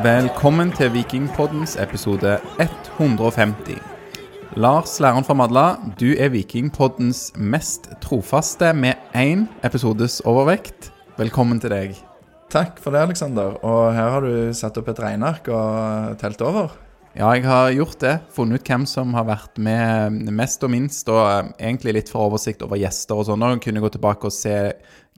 Velkommen til Vikingpoddens episode 150. Lars Læren fra Madla, du er Vikingpoddens mest trofaste med én episodes overvekt. Velkommen til deg. Takk for det, Aleksander. Og her har du satt opp et regneark og telt over. Ja, jeg har gjort det. Funnet ut hvem som har vært med mest og minst, og eh, egentlig litt for oversikt over gjester og sånn. Og kunne gå tilbake og se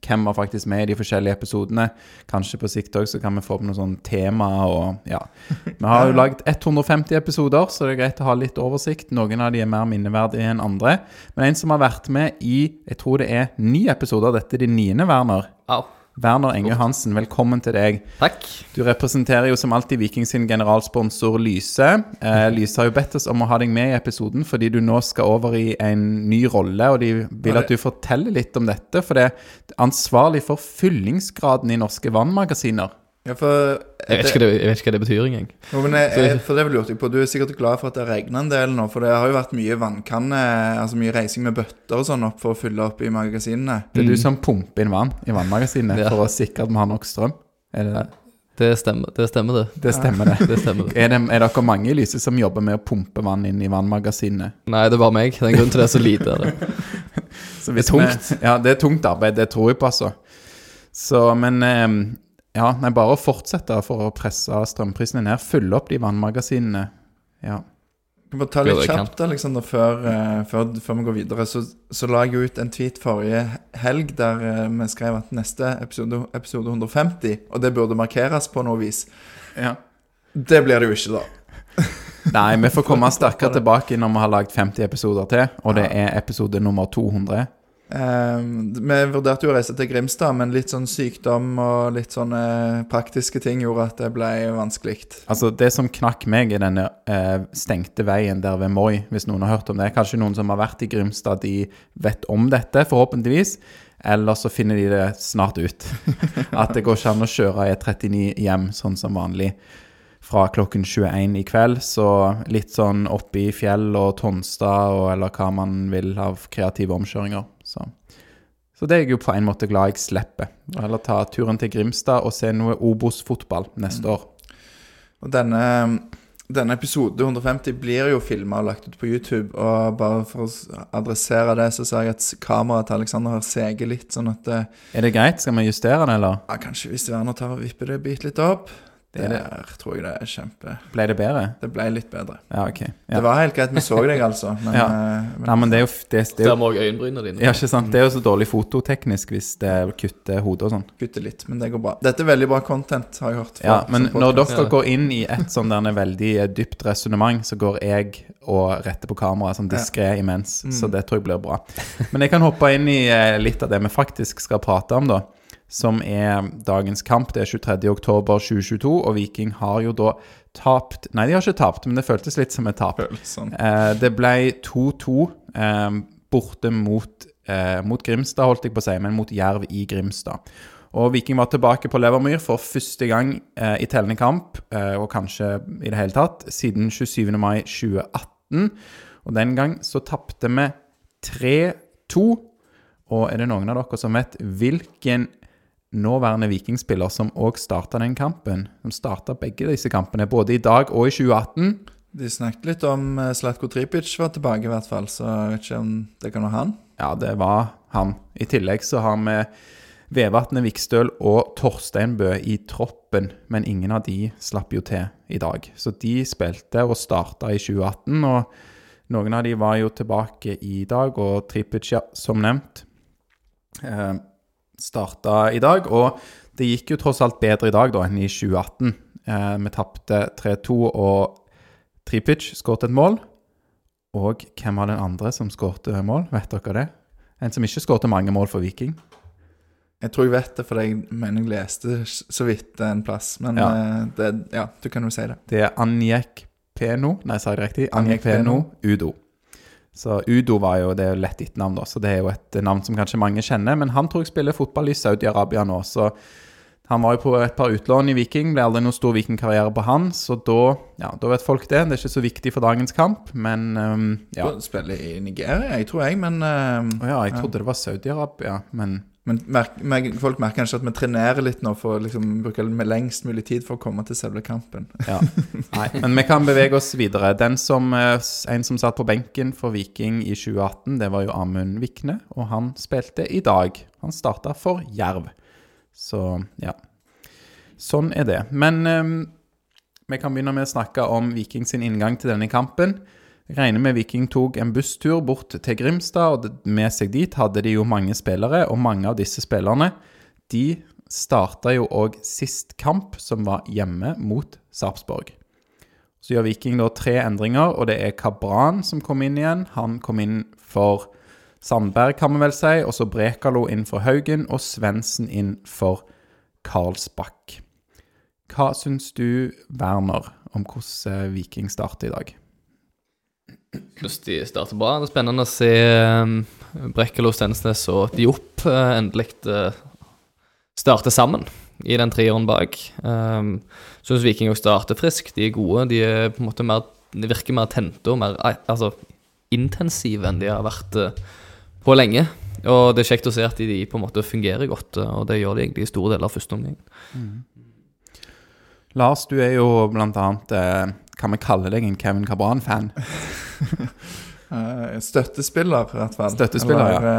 hvem var faktisk med i de forskjellige episodene. Kanskje på sikt òg så kan vi få opp noen sånne tema og ja. Vi har jo lagd 150 episoder, så det er greit å ha litt oversikt. Noen av de er mer minneverdige enn andre. Men en som har vært med i jeg tror det er ni episoder, dette er de niende, Werner. Au. Werner Enge Hansen, velkommen til deg. Takk. Du representerer jo som alltid Viking sin generalsponsor Lyse. Eh, Lyse har jo bedt oss om å ha deg med i episoden fordi du nå skal over i en ny rolle, og de vil at du forteller litt om dette. For det er ansvarlig for fyllingsgraden i norske vannmagasiner. Ja, for Jeg vet ikke hva det, jeg vet ikke hva det betyr engang. Jo, men jeg, jeg, for det lurte jeg på. Du er sikkert glad for at det regner en del nå, for det har jo vært mye vannkanne, altså mye reising med bøtter og sånn opp for å fylle opp i magasinene. Det er du som pumper inn vann i vannmagasinene Ja. for å sikre at vi har nok strøm. Er det det? Det stemmer, det. stemmer det. Det stemmer, det. Det stemmer det. Er, det, er dere mange i Lyse som jobber med å pumpe vann inn i vannmagasinene? Nei, det er bare meg. Det er en grunn til det er så lite av det. Så Det er tungt. Vi, ja, det er tungt arbeid. Det tror jeg på, altså. Så, men eh, Ja, nei, bare å fortsette for å presse strømprisene ned. Fylle opp de vannmagasinene. Ja. Jeg kan bare ta litt kjapt, Alexander, før, eh, før, før vi går videre. Så, så la jeg ut en tweet forrige helg der eh, vi skrev at neste episode, episode 150, og det burde markeres på noe vis. ja. Det blir det jo ikke, da. Nei, vi får komme sterkere tilbake når vi har lagd 50 episoder til, og det er episode nummer 200. Eh, vi vurderte jo å reise til Grimstad, men litt sånn sykdom og litt sånne praktiske ting gjorde at det ble vanskelig. Altså, det som knakk meg, er denne eh, stengte veien der ved Moi, hvis noen har hørt om det. Kanskje noen som har vært i Grimstad, de vet om dette, forhåpentligvis. Eller så finner de det snart ut. At det går ikke an å kjøre E39 hjem sånn som vanlig fra klokken 21 i kveld. Så litt sånn oppe i fjell og Tonstad og eller hva man vil av kreative omkjøringer. Så. det er jeg jo på en måte glad jeg slipper. Eller ta turen til Grimstad og se noe Obos-fotball neste år. Og denne, denne episode 150 blir jo filma og lagt ut på YouTube. Og bare for å adressere det, så ser jeg at kameraet til Alexander har seget litt, sånn at det, Er det greit? Skal vi justere det, eller? ja, Kanskje hvis Werner tar og vipper det bitte litt opp. Det er Der tror jeg det er kjempe Ble det bedre? Det ble litt bedre. Ja, ok. Ja. Det var helt greit, vi så deg altså, men, Ja. eh, men Nei, men det er jo, det, det er jo òg øyenbrynene dine. ja, ikke sant? Det er jo så dårlig fototeknisk hvis det kutter hodet og sånn. Kutter litt. Men det går bra. Dette er veldig bra content, har jeg hørt. Ja, men når dere går inn i et sånn der veldig eh, dypt resonnement, så går jeg og retter på kameraet sånn diskré imens. Så det tror jeg blir bra. Men jeg kan hoppe inn i eh, litt av det vi faktisk skal prate om, da. Som er dagens kamp. Det er 23. oktober 2022, og Viking har jo da tapt Nei, de har ikke tapt, men det føltes litt som et tap. Sånn. Eh, det ble 2-2 eh, borte mot, eh, mot Grimstad, holdt jeg på å si, men mot Jerv i Grimstad. Og Viking var tilbake på Levermyr for første gang i tellende kamp, og kanskje i det hele tatt, siden 27. mai 2018. Og den gang så tapte vi 3-2. Og er det noen av dere som vet hvilken nåværende vikingspiller som òg starta den kampen? Som starta begge disse kampene, både i dag og i 2018? De snakket litt om uh, Slatko Tripic var tilbake, i hvert fall, så jeg vet ikke om det kan være han. Ja, det var han. I tillegg så har vi Vevatnet Vikstøl og Torstein Bø i troppen, men ingen av de slapp jo til i dag. Så de spilte og starta i 2018, og noen av de var jo tilbake i dag, og Tripic, som nevnt, eh, starta i dag. Og det gikk jo tross alt bedre i dag da enn i 2018. Eh, vi tapte 3-2, og Tripic skåret et mål. Og hvem var den andre som skårte mål? Vet dere det? En som ikke skårte mange mål for Viking. Jeg tror jeg vet det, for jeg mener jeg leste så vidt en plass. Men Ja. eh, det, ja, du kan jo si det. Det er Anjek Peno. Nei, sa jeg det riktig? Anjek Anjek Peno Udo. Så Udo var jo det er jo lett etternavn, da, så det er jo et navn som kanskje mange kjenner. Men han tror jeg spiller fotball i Saudi-Arabia nå, så han var jo på et par utlån i Viking. Ble aldri noen stor Viking-karriere på han, så da, ja, da vet folk det. Det er ikke så viktig for dagens kamp, men um, ja. Du spiller i Nigeria, jeg tror jeg, men Å ja, jeg trodde det var Saudi-Arabia, men Men merk, merk, folk merker kanskje at vi trenerer litt nå for å liksom, bruke med lengst mulig tid for å komme til selve kampen. Ja. Nei, men vi kan bevege oss videre. Den som, eh, En som satt på benken for Viking i 2018, det var jo Amund Vikne. Og han spilte i dag. Han starta for Jerv. Så ja. Sånn er det. Men um, vi kan begynne med å snakke om Viking sin inngang til denne kampen. Regner med Viking tok en busstur bort til Grimstad, og med seg dit hadde de jo mange spillere, og mange av disse spillerne de starta jo òg sist kamp, som var hjemme mot Sarpsborg. Så gjør Viking da tre endringer, og det er Kabran som kom inn igjen. Han kom inn for Sandberg, kan vi vel si, og så Brekalo inn for Haugen, og Svendsen inn for Karlsbakk. Hva syns du, Werner, om hvordan eh, Viking starter i dag? De starter bra. Det er spennende å se um, Brekkelo, Stensnes og Diop uh, endelig uh, starte sammen i den treeren bak. Um, Syns Viking også starter frisk. De er gode. De er på en måte mer De virker mer tente og mer eh, altså, intensive enn de har vært uh, på lenge. Og det er kjekt å se at de, på en måte fungerer godt, uh, og det gjør de egentlig i store deler av første omgang. Lars, du er jo blant annet eh, Kan vi kalle deg en Kevin Cabran-fan? Eh, støttespiller, i hvert fall. Støttespiller, ja.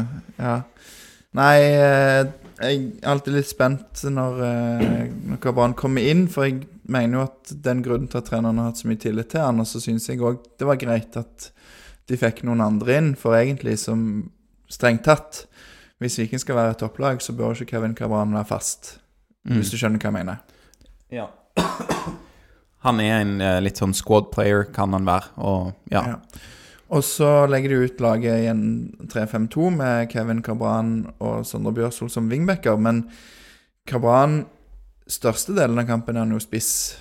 eh, ja. Nei, eh, jeg er alltid litt spent når, uh, når Kabran kommer inn, for jeg mener jo at den grunnen til at treneren har hatt så mye tillit til han, og så syns jeg òg det var greit at de fikk noen andre inn, for egentlig som strengt tatt Hvis Viking skal være et topplag, så bør ikke Kevin Kabran være fast. Mm. Hvis du skjønner hva jeg mener. Ja. Han er en eh, litt sånn squad player, kan han være. Og ja. Ja. Og så legger de ut laget i en 3-5-2 med Kevin Cabran og Sondre Bjørsol som wingbacker. Men Cabran, største delen av kampen er han jo spiss.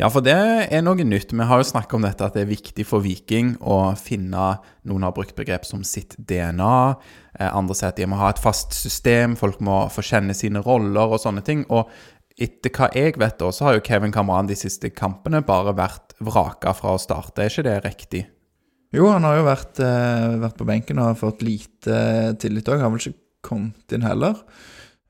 ja, for det er noe nytt. Vi har jo snakket om dette at det er viktig for Viking å finne Noen har brukt begrep som sitt DNA. Eh, andre sier at de må ha et fast system, folk må få kjenne sine roller og sånne ting. Og etter hva jeg vet, da, så har jo Kevin Kamran de siste kampene bare vært vraka fra å starte. Er ikke det riktig? Jo, han har jo vært, eh, vært på benken og har fått lite tillit òg. Har vel ikke kommet inn heller,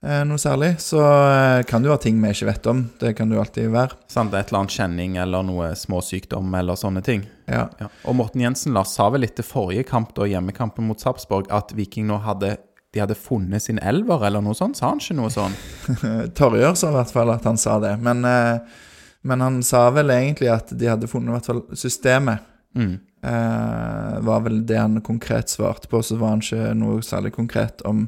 eh, noe særlig. Så eh, kan det jo være ting vi ikke vet om. Det kan det jo alltid være. Sant? Et eller annet kjenning eller noe småsykdom eller sånne ting. Ja. Ja. Og Morten Jensen Lars sa vel etter forrige kamp, da, hjemmekampen mot Sarpsborg, at Viking nå hadde de hadde funnet sin elver, eller noe sånt? Sa han ikke noe sånt? Torjer sa i hvert fall at han sa det. Men, eh, men han sa vel egentlig at de hadde funnet i hvert fall systemet. Mm. Eh, var vel det han konkret svarte på. Så var han ikke noe særlig konkret om,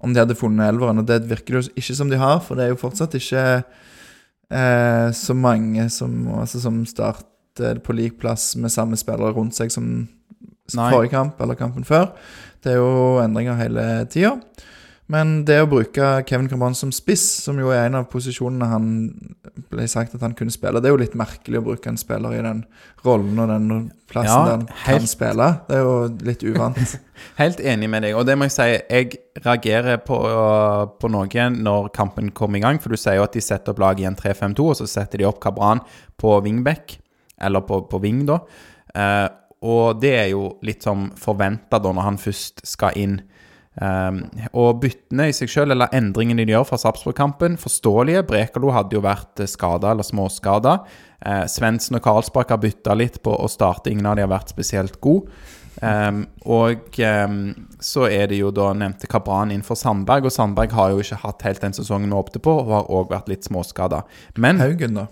om de hadde funnet elveren. Og det virker det jo ikke som de har, for det er jo fortsatt ikke eh, så mange som, altså, som starter på lik plass med samme spillere rundt seg som Nei. forrige kamp eller kampen før. Det er jo endringer hele tida. Men det å bruke Kevin Cabran som spiss, som jo er en av posisjonene han ble sagt at han kunne spille, det er jo litt merkelig å bruke en spiller i den rollen og den plassen Ja, der han kan spille. Det er jo litt uvant. Helt enig med deg, og det må jeg si, jeg reagerer på, på noe når kampen kommer i gang, for du sier jo at de setter opp laget i en 3-5-2, og så setter de opp Kabran på wingback, eller på, på wing da, eh, og det er jo litt som forventet da når han først skal inn. Um, og byttene i seg selv, eller endringene de gjør fra Sarpsborg-kampen, forståelige. Brekalo hadde jo vært skada eller småskada. Uh, Svendsen og Karlsbakk har bytta litt på å starte. Ingen av de har vært spesielt gode. Um, og um, så er det jo da nevnte Kabran inn for Sandberg, og Sandberg har jo ikke hatt helt den sesongen vi håpte på, og har òg vært litt småskada. Men Haugen, da.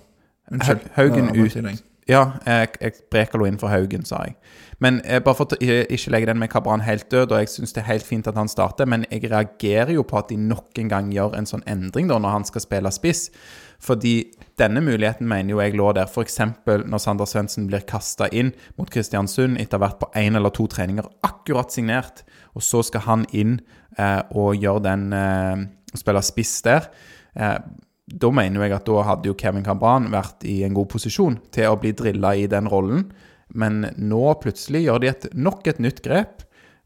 Unnskyld. Haugen ut. Ja, jeg, Brekalo inn for Haugen, sa jeg. Men jeg bare for å ikke legge den med Kabran helt død, og jeg syns det er helt fint at han starter, men jeg reagerer jo på at de nok en gang gjør en sånn endring da når han skal spille spiss. Fordi denne muligheten mener jo jeg lå der f.eks. når Sander Svendsen blir kasta inn mot Kristiansund etter vært på én eller to treninger akkurat signert, og så skal han inn eh, og gjøre den eh, spille spiss der. Eh, da mener jeg at da hadde jo Kevin Cabran vært i en god posisjon til å bli drilla i den rollen. Men nå plutselig gjør de et, nok et nytt grep,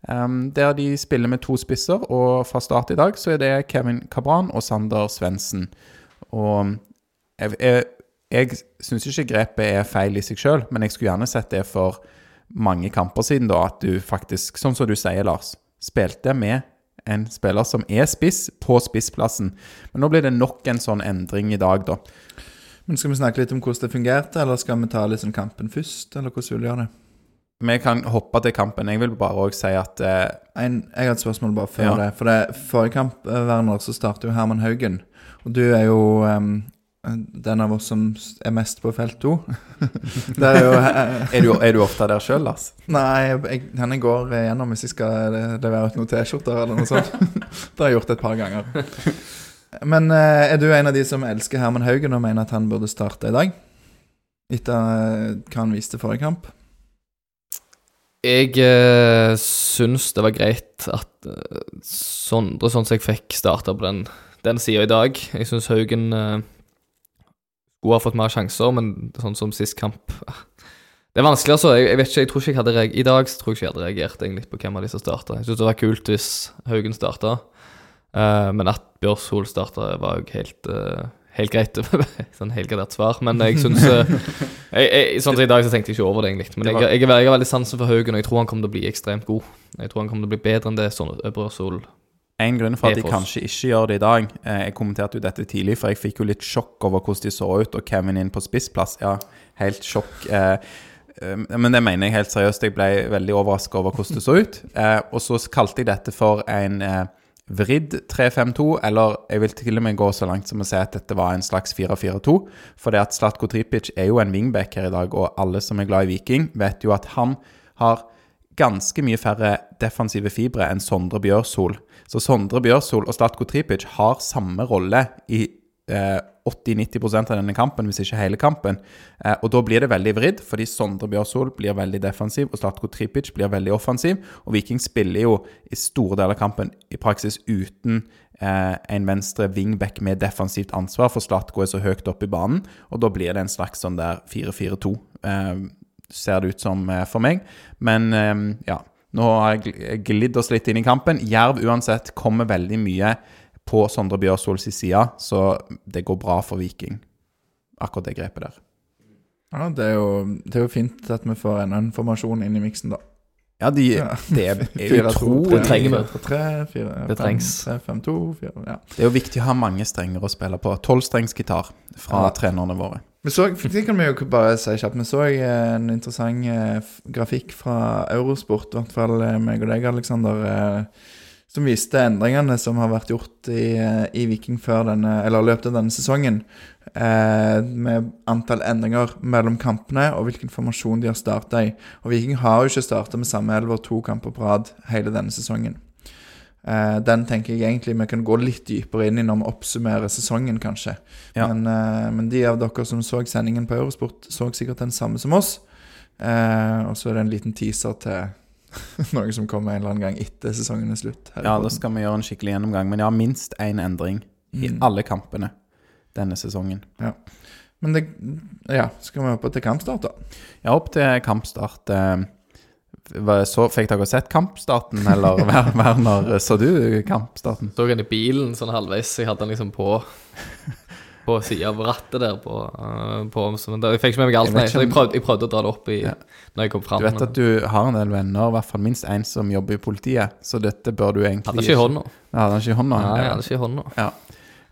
Um, der de spiller med to spisser. Og fra start i dag så er det Kevin Cabran og Sander Svendsen. Og jeg, jeg, jeg syns ikke grepet er feil i seg sjøl, men jeg skulle gjerne sett det for mange kamper siden, da, at du faktisk, sånn som du sier, Lars, spilte med en spiller som er spiss, på spissplassen. Men nå blir det nok en sånn endring i dag, da. Men Skal vi snakke litt om hvordan det fungerte, eller skal vi ta liksom kampen først? Eller hvordan vil du gjøre det? Vi kan hoppe til kampen. Jeg vil bare òg si at eh, En, jeg har et spørsmål bare før Ja. det. For det, forrige kamp, eh, Werner, så startet jo Herman Haugen. Og du er jo em, den av oss som er mest på felt to. er jo eh, er, du, er du ofte der sjøl, Lars? Nei, jeg, henne går gjennom hvis jeg skal levere ut noen T-skjorter eller noe sånt. det har jeg gjort et par ganger. Men eh, er du en av de som elsker Herman Haugen og mener at han burde starte i dag? Etter eh, hva han viste forrige kamp? Jeg eh, syns det var greit at eh, Sondre, sånn som jeg fikk starta på den, den sida i dag Jeg syns Haugen eh, skulle ha fått mer sjanser, men sånn som sist kamp ah, Det er vanskelig, altså. Jeg, jeg vet ikke, jeg tror ikke jeg hadde reagert I dag tror jeg ikke jeg hadde reagert egentlig på hvem av de som starta. Jeg syns det var kult hvis Haugen starta, uh, men at Bjørshol starta, var jo helt uh, Helt greit. sånn helgradert svar. Men jeg syns eh, Sånn som i dag, så tenkte jeg ikke over det, egentlig. Men jeg, jeg, jeg har veldig sansen for Haugen, og jeg tror han kommer til å bli ekstremt god. Jeg tror han kommer til å bli bedre enn det sånn Bjørsol En grunn for at de kanskje ikke gjør det i dag eh, Jeg kommenterte jo dette tidlig, for jeg fikk jo litt sjokk over hvordan de så ut, og Kevin inn på spissplass. Ja, helt sjokk. Eh, eh, men det mener jeg helt seriøst. Jeg ble veldig overraska over hvordan det så ut. Og så kalte jeg dette for en vridd 3-5-2, eller jeg vil til og med gå så langt som å si at dette var en slags 4-4-2. For det at Slatko Tripic er jo en wingback her i dag, og alle som er glad i Viking, vet jo at han har ganske mye færre defensive fibre enn Sondre Bjørsol. Så Sondre Bjørsol og Slatko Tripic har samme rolle i eh, 80-90% av denne kampen, hvis ikke hele kampen. Eh, og da blir det veldig vridd, fordi Sondre Bjørsol blir veldig defensiv, og Slatko Tripic blir veldig offensiv. Og Viking spiller jo i store deler av kampen i praksis uten eh, en venstre wingback med defensivt ansvar, for Slatko er så høyt oppe i banen, og da blir det en slags sånn der 4-4-2. Eh, ser det ut som eh, for meg. Men eh, ja, nå har jeg gl- glidd oss litt inn i kampen. Jerv uansett kommer veldig mye på Sondre Bjørsols side, så det går bra for Viking. Akkurat det grepet der. Ja, det er, jo, det er jo fint at vi får enda en formasjon inn i miksen, da. Ja, de, Ja. det er utrolig Det trenger vi. fire, Tre, fire, Det trengs. Fem, to, fire, ja. Det er jo viktig å ha mange strenger å spille på. Tolvstrengsgitar fra Ja. trenerne våre. Vi så, det kan vi jo bare si kjapt. Vi så eh, en interessant eh, grafikk fra Eurosport, i hvert fall eh, meg og deg, Aleksander, eh, som viste endringene som har vært gjort i, i Viking før denne, eller løpet av denne sesongen. Eh, med antall endringer mellom kampene og hvilken formasjon de har starta i. Og Viking har jo ikke starta med samme elver to kamper på rad hele denne sesongen. Eh, den tenker jeg egentlig vi kan gå litt dypere inn i når vi oppsummerer sesongen, kanskje. Ja. Men, eh, men de av dere som så sendingen på Eurosport, så sikkert den samme som oss. Eh, og så er det en liten teaser til noe som kommer en eller annen gang etter sesongen er slutt. Ja, da skal vi gjøre en skikkelig gjennomgang. Men ja, minst én endring i Mm. alle kampene denne sesongen. Ja. Men det Ja, skal vi hoppe til kampstart, da? Ja, opp til kampstart. eh, Så fikk dere sett kampstarten, eller Wer- Werner, så du kampstarten? Så han i bilen sånn halvveis. Jeg hadde den liksom på På sida av rattet der på, eh, på men da, Jeg fikk ikke med meg alt, nei. Så jeg prøvde, jeg prøvde å dra det opp i Ja. når jeg kom fram. Du vet at du har en del venner, i hvert fall minst én som jobber i politiet, så dette bør du egentlig Hadde ikke i hånda. Ja, hadde ikke i hånda? Nei, jeg Ja. hadde ikke i hånda.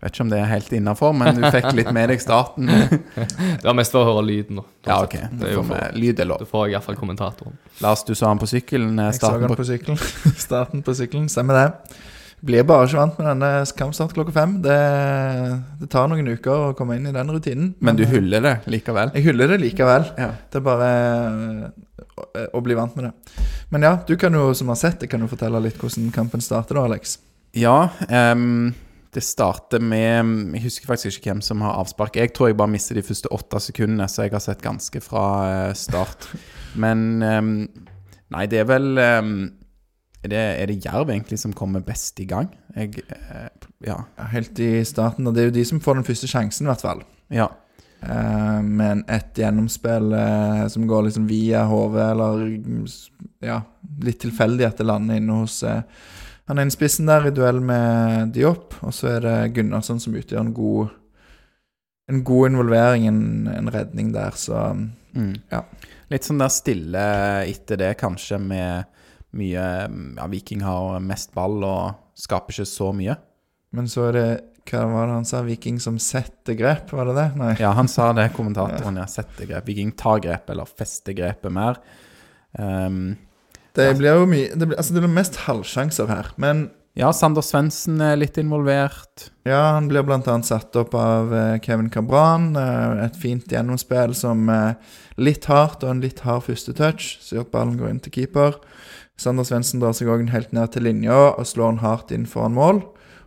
Vet ikke om det er helt innafor, men du fikk litt med deg starten. Det var mest for å høre lyden. da. Ja, OK. Det er jo får for, lyd er da lov. får jeg iallfall kommentatoren. Lars, du så han på sykkelen. eh, Jeg så Starten på på sykkelen. Starten på sykkelen, stemmer det. Blir bare ikke vant med denne kampstart klokka fem. Det, det tar noen uker å komme inn i den rutinen. Men du eh, hyller det likevel? Jeg hyller det likevel. Ja. Det er bare eh, å, å bli vant med det. Men ja, du kan jo, som har sett det, kan jo fortelle litt hvordan kampen starter da, Alex. Ja, um det starter med Jeg husker faktisk ikke hvem som har avspark. Jeg tror jeg bare mister de første åtte sekundene, så jeg har sett ganske fra eh, start. Men Nei, det er vel er, det, er det Jerv egentlig som kommer best i gang? Jeg eh, Ja. Helt i starten, og det er jo de som får den første sjansen, i hvert fall. ja. Eh, men et gjennomspill eh, som går liksom via HV, eller mm, ja, litt tilfeldig at det lander inne hos eh, han ene spissen der i duell med Diop, og så er det Gunnarsson som utgjør en god En god involvering, en, en redning der, så Mm. Ja. Litt sånn der stille etter det, kanskje, med, mye Ja, Viking har mest ball og skaper ikke så mye. Men så er det Hva var det han sa? Viking som setter grep, var det det? Nei. Ja, han sa det, kommentatoren. Ja, setter grep. Viking tar grep, eller fester grepet mer. Um, Det blir jo mye det blir, Altså, det blir mest halvsjanser her. Men ja, Sander Svendsen er litt involvert. ja, han blir annet satt opp av eh, Kevin Cabran. eh, Et fint gjennomspill som eh, litt hardt og en litt hard første touch, så gjør at ballen går inn til keeper. Sander Svendsen drar seg òg helt ned til linja og slår han hardt inn foran mål.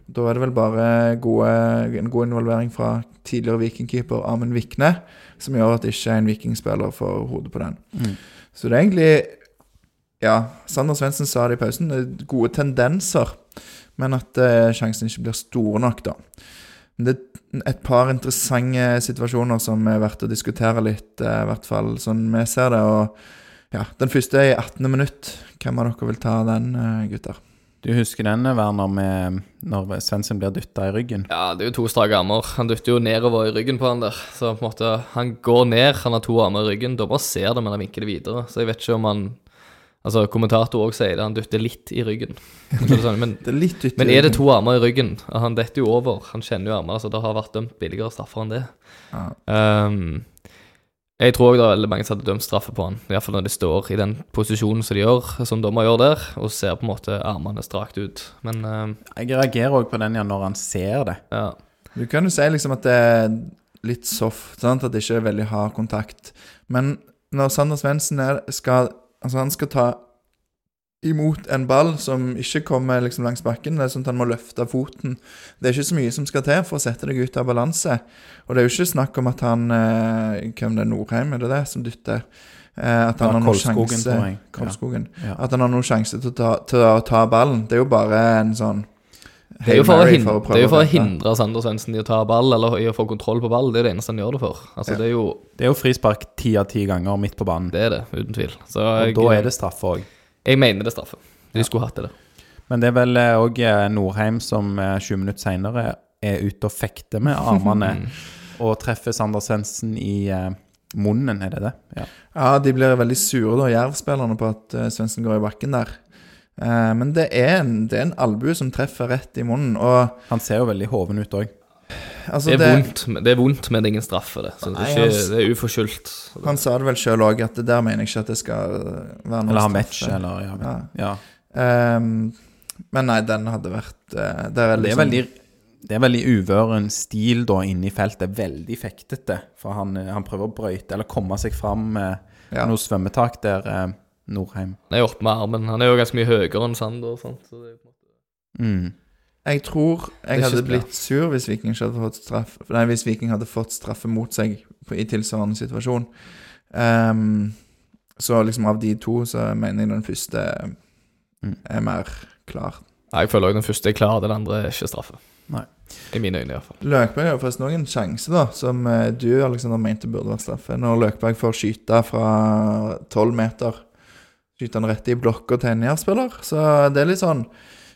Da er det vel bare gode, en god involvering fra tidligere Vikingkeeper Amund Vikne som gjør at ikke en vikingspiller får hodet på den. Mm. Så det er egentlig Ja, Sander Svendsen sa det i pausen. Det er gode tendenser, men at eh, sjansen ikke blir store nok, da. Men det er et par interessante situasjoner som er verdt å diskutere litt, eh, i hvert fall sånn vi ser det. Og ja, den første er i 18. minutt. Hvem av dere vil ta den, eh, gutter? Du husker den, Werner, med når Svendsen blir dytta i ryggen? Ja, det er jo to strake armer. Han dytter jo nedover i ryggen på han der. Så på en måte, han går ned, han har to armer i ryggen. Dommer ser det, men han vinker det videre. Så jeg vet ikke om han Altså, kommentator òg sier det, han dytter litt i ryggen. Sånn, Men, Det er litt men er det to armer i ryggen? Han detter jo over. Han kjenner jo armer, så det har vært dømt billigere straffer enn det. Ja. Ehm, jeg tror også det er veldig mange som hadde dømt straffe på han. Iallfall når de står i den posisjonen som de gjør, som dommer gjør der, og ser på en måte armene strakt ut. Men uh, Jeg reagerer òg på den ja, når han ser det. ja. Du kan jo si liksom at det er litt soft, sant? at det ikke er veldig hard kontakt. Men når Sander Svendsen er- skal Altså, han skal ta imot en ball som ikke kommer liksom langs bakken. Det er sånn at han må løfte foten. Det er ikke så mye som skal til for å sette deg ut av balanse. Og det er jo ikke snakk om at han eh, Hvem det er Norheim, er det det, som dytter? Eh, at han Ja, har noen Kolskogen, sjanse. Ja. Ja. At han har noen sjanse til å, ta, til å ta ballen. Det er jo bare en sånn Det er jo for, hindre, Mary det er jo for å hindre Sander Svendsen i å ta ball, eller i å få kontroll på ball. Det er det eneste han gjør det for. Altså, Ja. Det er jo Det er jo frispark ti av ti ganger midt på banen. Det er det, uten tvil. Så Og jeg, da er det straff òg. Jeg mener det er straffe. De skulle hatt det der. Men det er vel òg Norheim som eh, 20 minutter seinere er ute og fekter med armene og treffer Sander Svendsen i eh, munnen, er det det? Ja. Ja, de blir veldig sure, da, Jerv-spillerne, på at Svendsen går i bakken der. Eh, men det er en, det er en albue som treffer rett i munnen, og Han ser jo veldig hoven ut òg. Altså Det er, vondt, men- det er vondt, men det er ingen straffe, det. Så det Nei, er, ikke, han- det er uforskyldt. Han sa det vel sjøl òg, at det der mener jeg ikke at det skal være noe Eller ha match, eller ja. Ja. ja. Ehm, men nei, den hadde vært uh, Der er Det er veldig det er veldig uvøren stil da inne i feltet. Veldig fektete. For han, eh, han prøver å brøyte eller komme seg fram med ja. noe svømmetak der, eh, Norheim. Han er oppe med armen. Han er jo ganske mye høyere enn Sander. Sant? så det er jo på en måte... Mm. Jeg tror jeg hadde blitt sur hvis Viking ikke hadde fått straff Nei, hvis Viking hadde fått straffe mot seg på, i tilsvarende situasjon. Um, så liksom av de to, så mener jeg den første Mm. er mer klar. Ja, Jeg føler òg den første er klar, den andre er ikke straffe. Nei. I mine øyne, iallfall. Løkberg har forresten òg en sjanse, da, som eh, du Alexander, mente burde vært straffe. Når Løkberg får skyte fra tolv meter, skyter han rett i blokka til en Jerv-spiller. Så det er litt sånn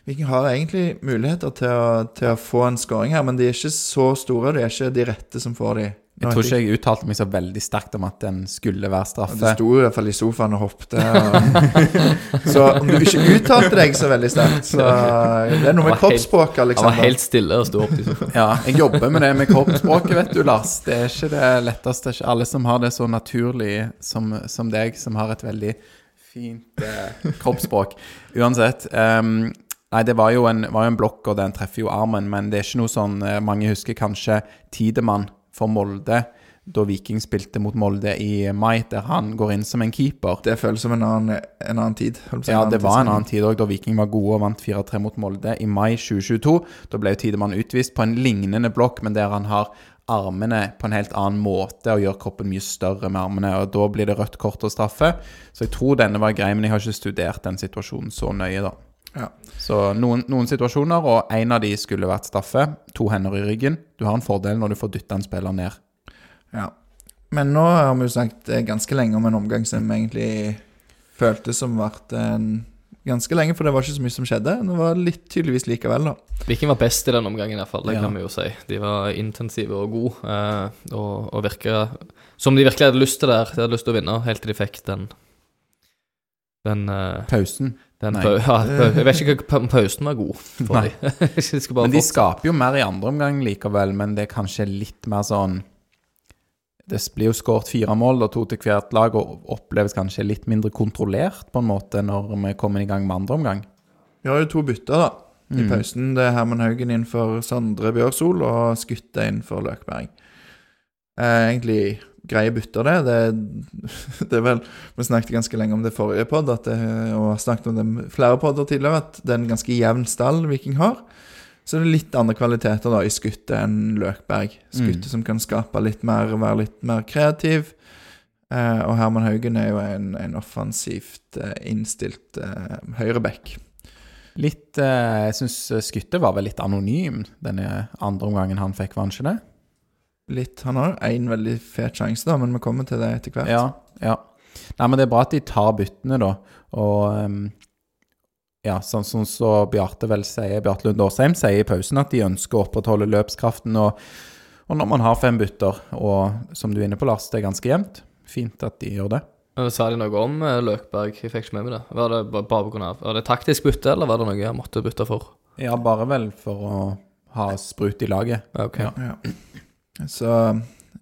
Viking har egentlig muligheter til å, til å få en scoring her, men de er ikke så store. De er ikke de rette som får de. Nå Jeg tror ikke jeg uttalte meg så veldig sterkt om at den skulle være straffe. Du sto i hvert fall i sofaen og hoppet. Og... så om du ikke uttalte deg så veldig sterkt, så Det er noe med kroppsspråket, kroppsspråket, Han var helt stille og sto opp i sofaen. Ja, jeg jobber med det med kroppsspråket, vet du, Lars. Det er ikke det letteste. Det er ikke alle som har det så naturlig som, som deg, som har et veldig fint eh, kroppsspråk. Uansett. ehm, nei, det var jo, en, var jo en blokk, og den treffer jo armen, men det er ikke noe sånn eh, Mange husker kanskje Tidemann for Molde, da Viking spilte mot Molde i mai, der han går inn som en keeper. Det føles som en annen, en annen tid. si, Ja, det var en annen tid òg, da Viking var gode og vant 4-3 mot Molde i mai 2022. Da ble jo Tidemann utvist på en lignende blokk, men der han har armene på en helt annen måte og gjør kroppen mye større med armene. og Da blir det rødt kort og straffe. Så jeg tror denne var grei, men jeg har ikke studert den situasjonen så nøye, da. Ja. Så noen, noen situasjoner, og en av de skulle vært straffe. To hender i ryggen. Du har en fordel når du får dytta en spiller ned. Ja. Men nå har vi jo snakket eh, ganske lenge om en omgang som egentlig føltes som vært en ganske lenge, for det var ikke så mye som skjedde. Det var litt tydeligvis likevel, da. Viking var best i den omgangen, i hvert fall. Det Ja. kan vi jo si. De var intensive og gode, eh, og, og virka som de virkelig hadde lyst til det der. De hadde lyst til å vinne, helt til de fikk den Den, uh, Pausen. den Nei. Pa ja, jeg vet ikke om pausen var god for Nei. de skal bare Men de skaper jo mer i andre omgang likevel, men det er kanskje litt mer sånn Det blir jo skåret fire mål, og to til hvert lag, og oppleves kanskje litt mindre kontrollert på en måte når vi kommer i gang med andre omgang. Vi har jo to bytter, da. I Mm. pausen. Det er Herman Haugen innenfor Sandre Sondre Bjørsol og Skutte innenfor Løkberg. Eh, egentlig greie bytter, det. det. Det er vel Vi snakket ganske lenge om det forrige pod, og har snakket om det flere podder tidligere, at det er en ganske jevn stall Viking har. Så det er litt andre kvaliteter da i skuttet enn Løkberg. Skuttet Mm. som kan skape litt mer, være litt mer kreativ. Eh, og Herman Haugen er jo en, en offensivt eh, innstilt eh, høyreback. Litt eh, Jeg syns skuttet var vel litt anonym denne andre omgangen han fikk, var han ikke det? Litt, Han har jo én veldig fet sjanse, da, men vi kommer til det etter hvert. Ja, ja. Nei, men det er bra at de tar byttene, da. Og um, ja, sånn som så Bjarte vel sier, Bjarte Lund Årsheim sier i pausen at de ønsker å opprettholde løpskraften. Og, og når man har fem bytter, og som du er inne på, Lars, det er ganske jevnt, fint at de gjør det. Men Sa de noe om eh, Løkberg? Jeg fikk ikke med meg det. Var det bare på grunn av Var det taktisk bytte, eller var det noe jeg måtte bytte for? Ja, bare vel for å ha sprut i laget. Ok. Ja. Ja. Så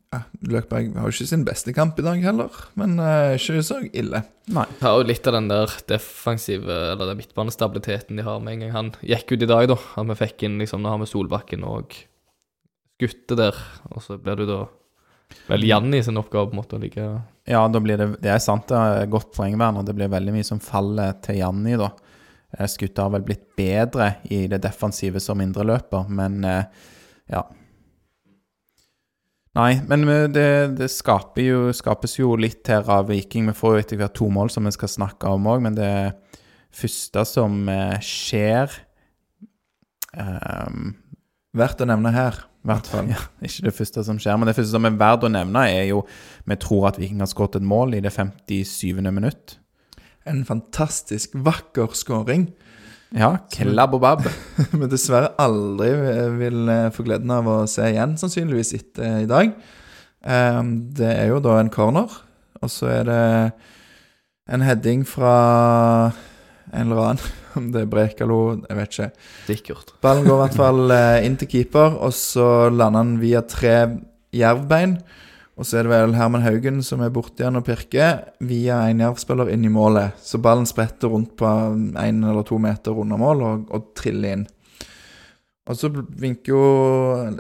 ja, Løkberg har jo ikke sin beste kamp i dag heller, men uh, ikke så ille. Nei. Har jo litt av den der defensive, eller den midtbanestabiliteten de har med en gang han gikk ut i dag, da. At vi fikk inn liksom Nå har vi Solbakken og Gutte der, og så blir det da vel Janni sin oppgave på en måte å ligge Ja, da blir det Det er sant, det er godt poeng, Werner. Det blir veldig mye som faller til Janni, da. Eh, Skutte har vel blitt bedre i det defensive som indreløper, men eh, ja. Nei, men eh, det, det jo, skapes jo litt her av Viking. Vi får jo etter hvert to mål som vi skal snakke om òg, men det første som eh, skjer um, Verdt å nevne her. hvert fall. Ja, ikke det første som skjer, men det første som er verdt å nevne, er jo Vi tror at Viking har skåret et mål i det 57. minutt. En fantastisk vakker skåring. Ja, klabb-og-babb. Vi dessverre aldri vil eh, få gleden av å se igjen, sannsynligvis etter i dag. Eh, Det er jo da en corner, og så er det en heading fra en eller annen, om det er Brekalo, jeg vet ikke. sikkert. Ballen går i hvert fall eh, inn til keeper, og så lander han via tre jervbein. Og så er det vel Herman Haugen som er borti han og pirker, via en jervspiller inn i målet. Så ballen spretter rundt på én eller to meter under mål og, og triller inn. Og så vinker jo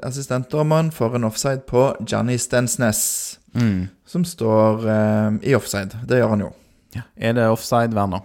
assistentdommeren for en offside på Gianni Stensnes, Mm. som står eh, i offside. Det gjør han jo. Ja. Er det offside, Werner?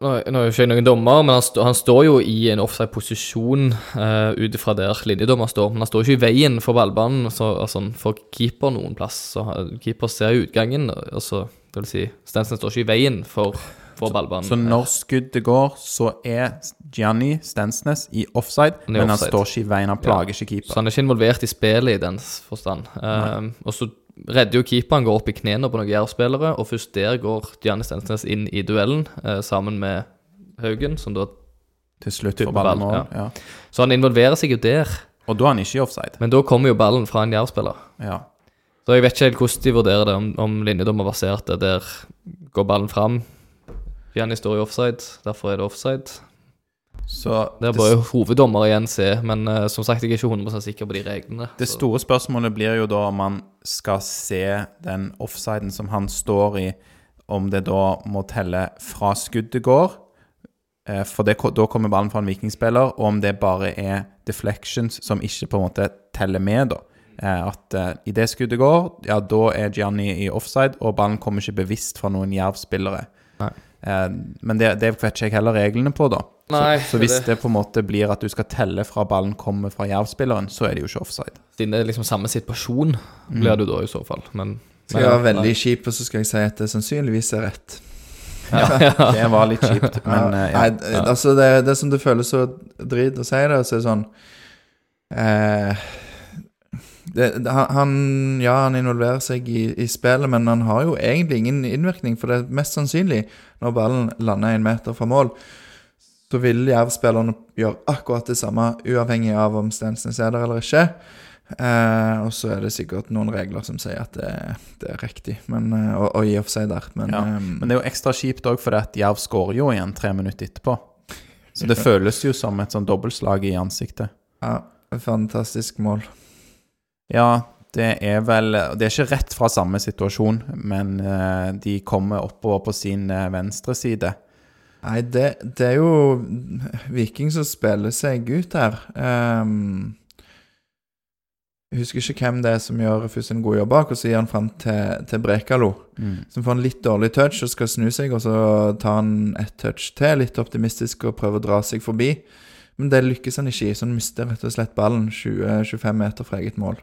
Nå, nå er jo ikke jeg noen dommer, men han, stå, han står jo i en offside-posisjon uh, ut ifra der linjedommer står. Men han står ikke i veien for ballbanen, så, altså, for keeper noen plass. Så keeper ser utgangen, altså, det vil si, Stensen står ikke i veien for, for ballbanen. Så når skuddet går, så er Gianni Stensnes i offside, i men han står ikke i veien, han plager ikke keeper. Så han er ikke involvert i spillet i den forstand. Um, og så redder jo keeperen, går opp i knærne på noen Jerv-spillere, og først der går Gianni Stensnes inn i duellen eh, sammen med Haugen, som da Til slutt får ballen Ja. Ja. Så han involverer seg jo der. Og da er han ikke i offside. Men da kommer jo ballen fra en Jerv-spiller. Ja. Så jeg vet ikke helt hvordan de vurderer det, om, om linjedommer baserte der går ballen fram. Gianni står i offside, derfor er det offside. Så Det er bare hoveddommer igjen se, men uh, som sagt, jeg er ikke 100 sikker på de reglene. Det så- store spørsmålet blir jo da om man skal se den offsiden som han står i, om det da må telle fra skuddet går, eh, for det, da kommer ballen fra en vikingspiller, og om det bare er deflections som ikke på en måte teller med, da. Eh, At uh, i det skuddet går, ja, da er Gianni i offside, og ballen kommer ikke bevisst fra noen jervspillere. Nei. Eh, men det, det vet ikke jeg heller reglene på, da. Nei, så, så hvis det- det på en måte blir at du skal telle fra ballen kommer fra jervspilleren, så er det jo ikke offside. Siden det er liksom samme situasjon, Mm. blir du da i så fall. Men, Skal jeg være veldig kjip, og så skal jeg si at det sannsynligvis er rett. Det var litt kjipt, men eh, ja. Nei, altså det, det som det føles så drit å si det, så er det sånn eh, det, han- Ja, han involverer seg i, i spillet, men han har jo egentlig ingen innvirkning, for det er mest sannsynlig, når ballen lander en meter fra mål, så vil Jerv-spillerne gjøre akkurat det samme, uavhengig av om Stensnes er der eller ikke. Eh, og så er det sikkert noen regler som sier at det, det er riktig, men, å, å gi offside der. Men, Ja, um, Men det er jo ekstra kjipt òg for at Jerv skårer jo igjen tre minutter etterpå. Så det føles jo som et sånn dobbeltslag i ansiktet. ja, fantastisk mål. Ja, det er vel Det er ikke rett fra samme situasjon, men eh, de kommer oppover på sin eh, venstre side. Nei, det, det er jo Viking som spiller seg ut her. Um, jeg husker ikke hvem det er som gjør først en god jobb bak, og så gir han fram til, til Brekalo. Som får en litt dårlig touch og skal snu seg, og så tar han et touch til, litt optimistisk, og prøver å dra seg forbi. Men det lykkes han ikke i, så han mister rett og slett ballen 20-25 meter fra eget mål.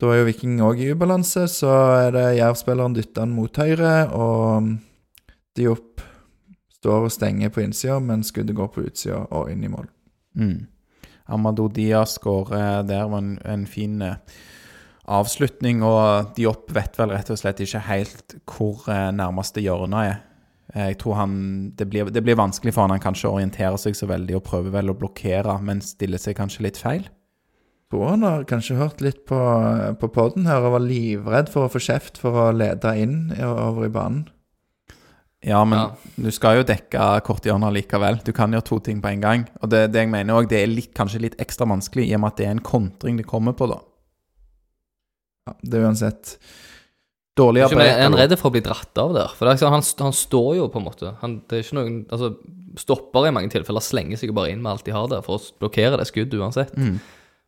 Da er jo Viking òg i ubalanse, så er det Jerv-spilleren dytter han mot høyre, og Diop står og stenger på innsida, men skuddet går på utsida og inn i mål. Mm. Amado Diaz skårer der var en, en fin eh, avslutning, og Diop vet vel rett og slett ikke helt hvor eh, nærmeste hjørnet er. Jeg tror han det blir, det blir vanskelig for han Han kanskje orienterer seg så veldig og prøver vel å blokkere, men stiller seg kanskje litt feil. Han har kanskje hørt litt på, på podden her og var livredd for å få kjeft for å lede inn over i banen. Ja, men Ja. du skal jo dekke korthjørner likevel. Du kan gjøre to ting på en gang. Og det, det jeg mener også, det er litt, kanskje litt ekstra vanskelig i og med at det er en kontring det kommer på, da. Ja, det er uansett Dårlig arbeid. er han redd for å bli dratt av der? For er sånn, han, han står jo på en måte han, Det er ikke noen Altså, stopper i mange tilfeller slenger seg bare inn med alt de har der, for å blokkere det skuddet uansett. Mm.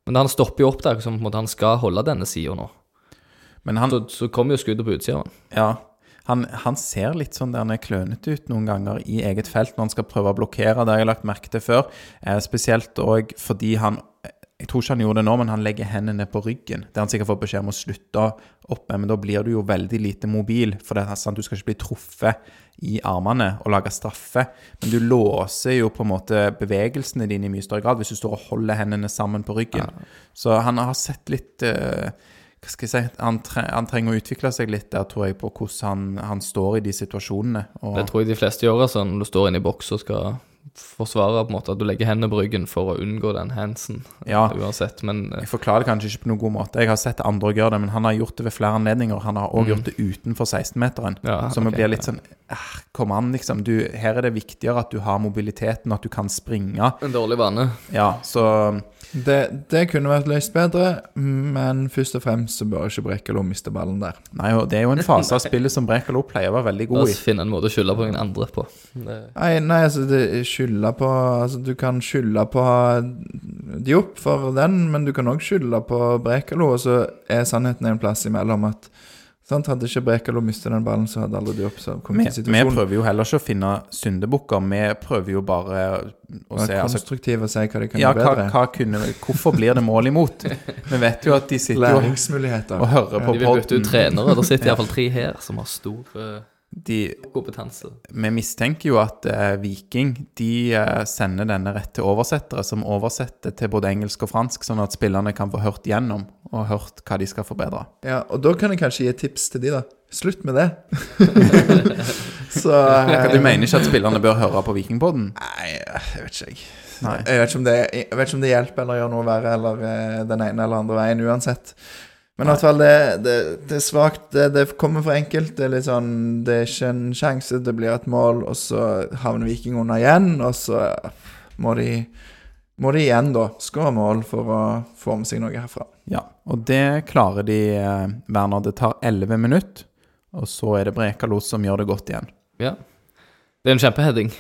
Men han stopper jo opp der som måte han skal holde denne sida nå. Men han, Så, så kommer jo skuddet på utsida. ja, han, han ser litt sånn der han er klønete ut noen ganger i eget felt når han skal prøve å blokkere. Det har jeg lagt merke til før. Eh, spesielt òg fordi han Jeg tror ikke han gjorde det nå, men han legger hendene på ryggen. Det har han sikkert fått beskjed om å slutte opp med, men da blir du jo veldig lite mobil. For det er sant, du skal ikke bli truffet i armene og lage straffe. Men du låser jo på en måte bevegelsene dine i mye større grad hvis du står og holder hendene sammen på ryggen. Så han har sett litt eh, hva skal jeg si, han, tre han trenger å utvikle seg litt der, tror jeg, på hvordan han, han står i de situasjonene. Og, Det tror jeg de fleste gjør, altså, når du står inne i boks og skal forsvare på en måte at du legger hendene på ryggen for å unngå den handsen, Ja. uansett. Men eh, Jeg forklarer det kanskje ikke på noen god måte. Jeg har sett andre gjøre det, men han har gjort det ved flere anledninger. Han har også gjort det utenfor 16-meteren. Mm. Ja, så vi blir litt sånn eh, Kom an, liksom. Du, her er det viktigere at du har mobiliteten, at du kan springe. en dårlig vane. Ja, så det, det kunne vært løst bedre, men først og fremst så bør ikke Brekalo miste ballen der. Nei, og det er jo en fase av spillet som Brekalo pleier å være veldig god i. oss finne en måte å skylde på noen andre på. Nei, nei altså det på Altså Du kan skylde på Diop for den, men du kan òg skylde på Brekalo, og så er sannheten en plass imellom at sant, Hadde ikke Brekalo mistet den ballen, så hadde aldri Vi, kommet i vi prøver jo heller ikke å finne syndebukker. Vi prøver jo bare å Være se altså, Konstruktive og si hva de kan ja, gjøre bedre. hva kunne, Hvorfor blir det mål imot? Vi vet jo at de sitter og, og hører på de vil bytte ut trenere. Det sitter iallfall tre her som har stor eh, De, kompetanse. vi mistenker jo at eh, Viking de eh, sender denne rett til oversettere, som oversetter til både engelsk og fransk, sånn at spillerne kan få hørt gjennom og hørt hva de skal forbedre. Ja, og da kan jeg kanskje gi et tips til de, da. Slutt med det. så Hva du mener ikke at spillerne bør høre på Vikingpodden? Nei, jeg vet ikke, jeg. Nei. Jeg vet ikke om det, jeg vet ikke om det hjelper eller gjør noe verre eller eh, den ene eller andre veien, uansett. Men i hvert fall, det, det, det er svakt. Det, det kommer for enkelt. Det er litt sånn Det er ikke en sjanse, det blir et mål, og så havner Viking under igjen, og så må de må de igjen da skåre mål for å få med seg noe herfra. Ja, og det klarer de, eh, Werner. Det tar elleve minutter, og så er det Brekalo som gjør det godt igjen. Ja. Det er en kjempeheading.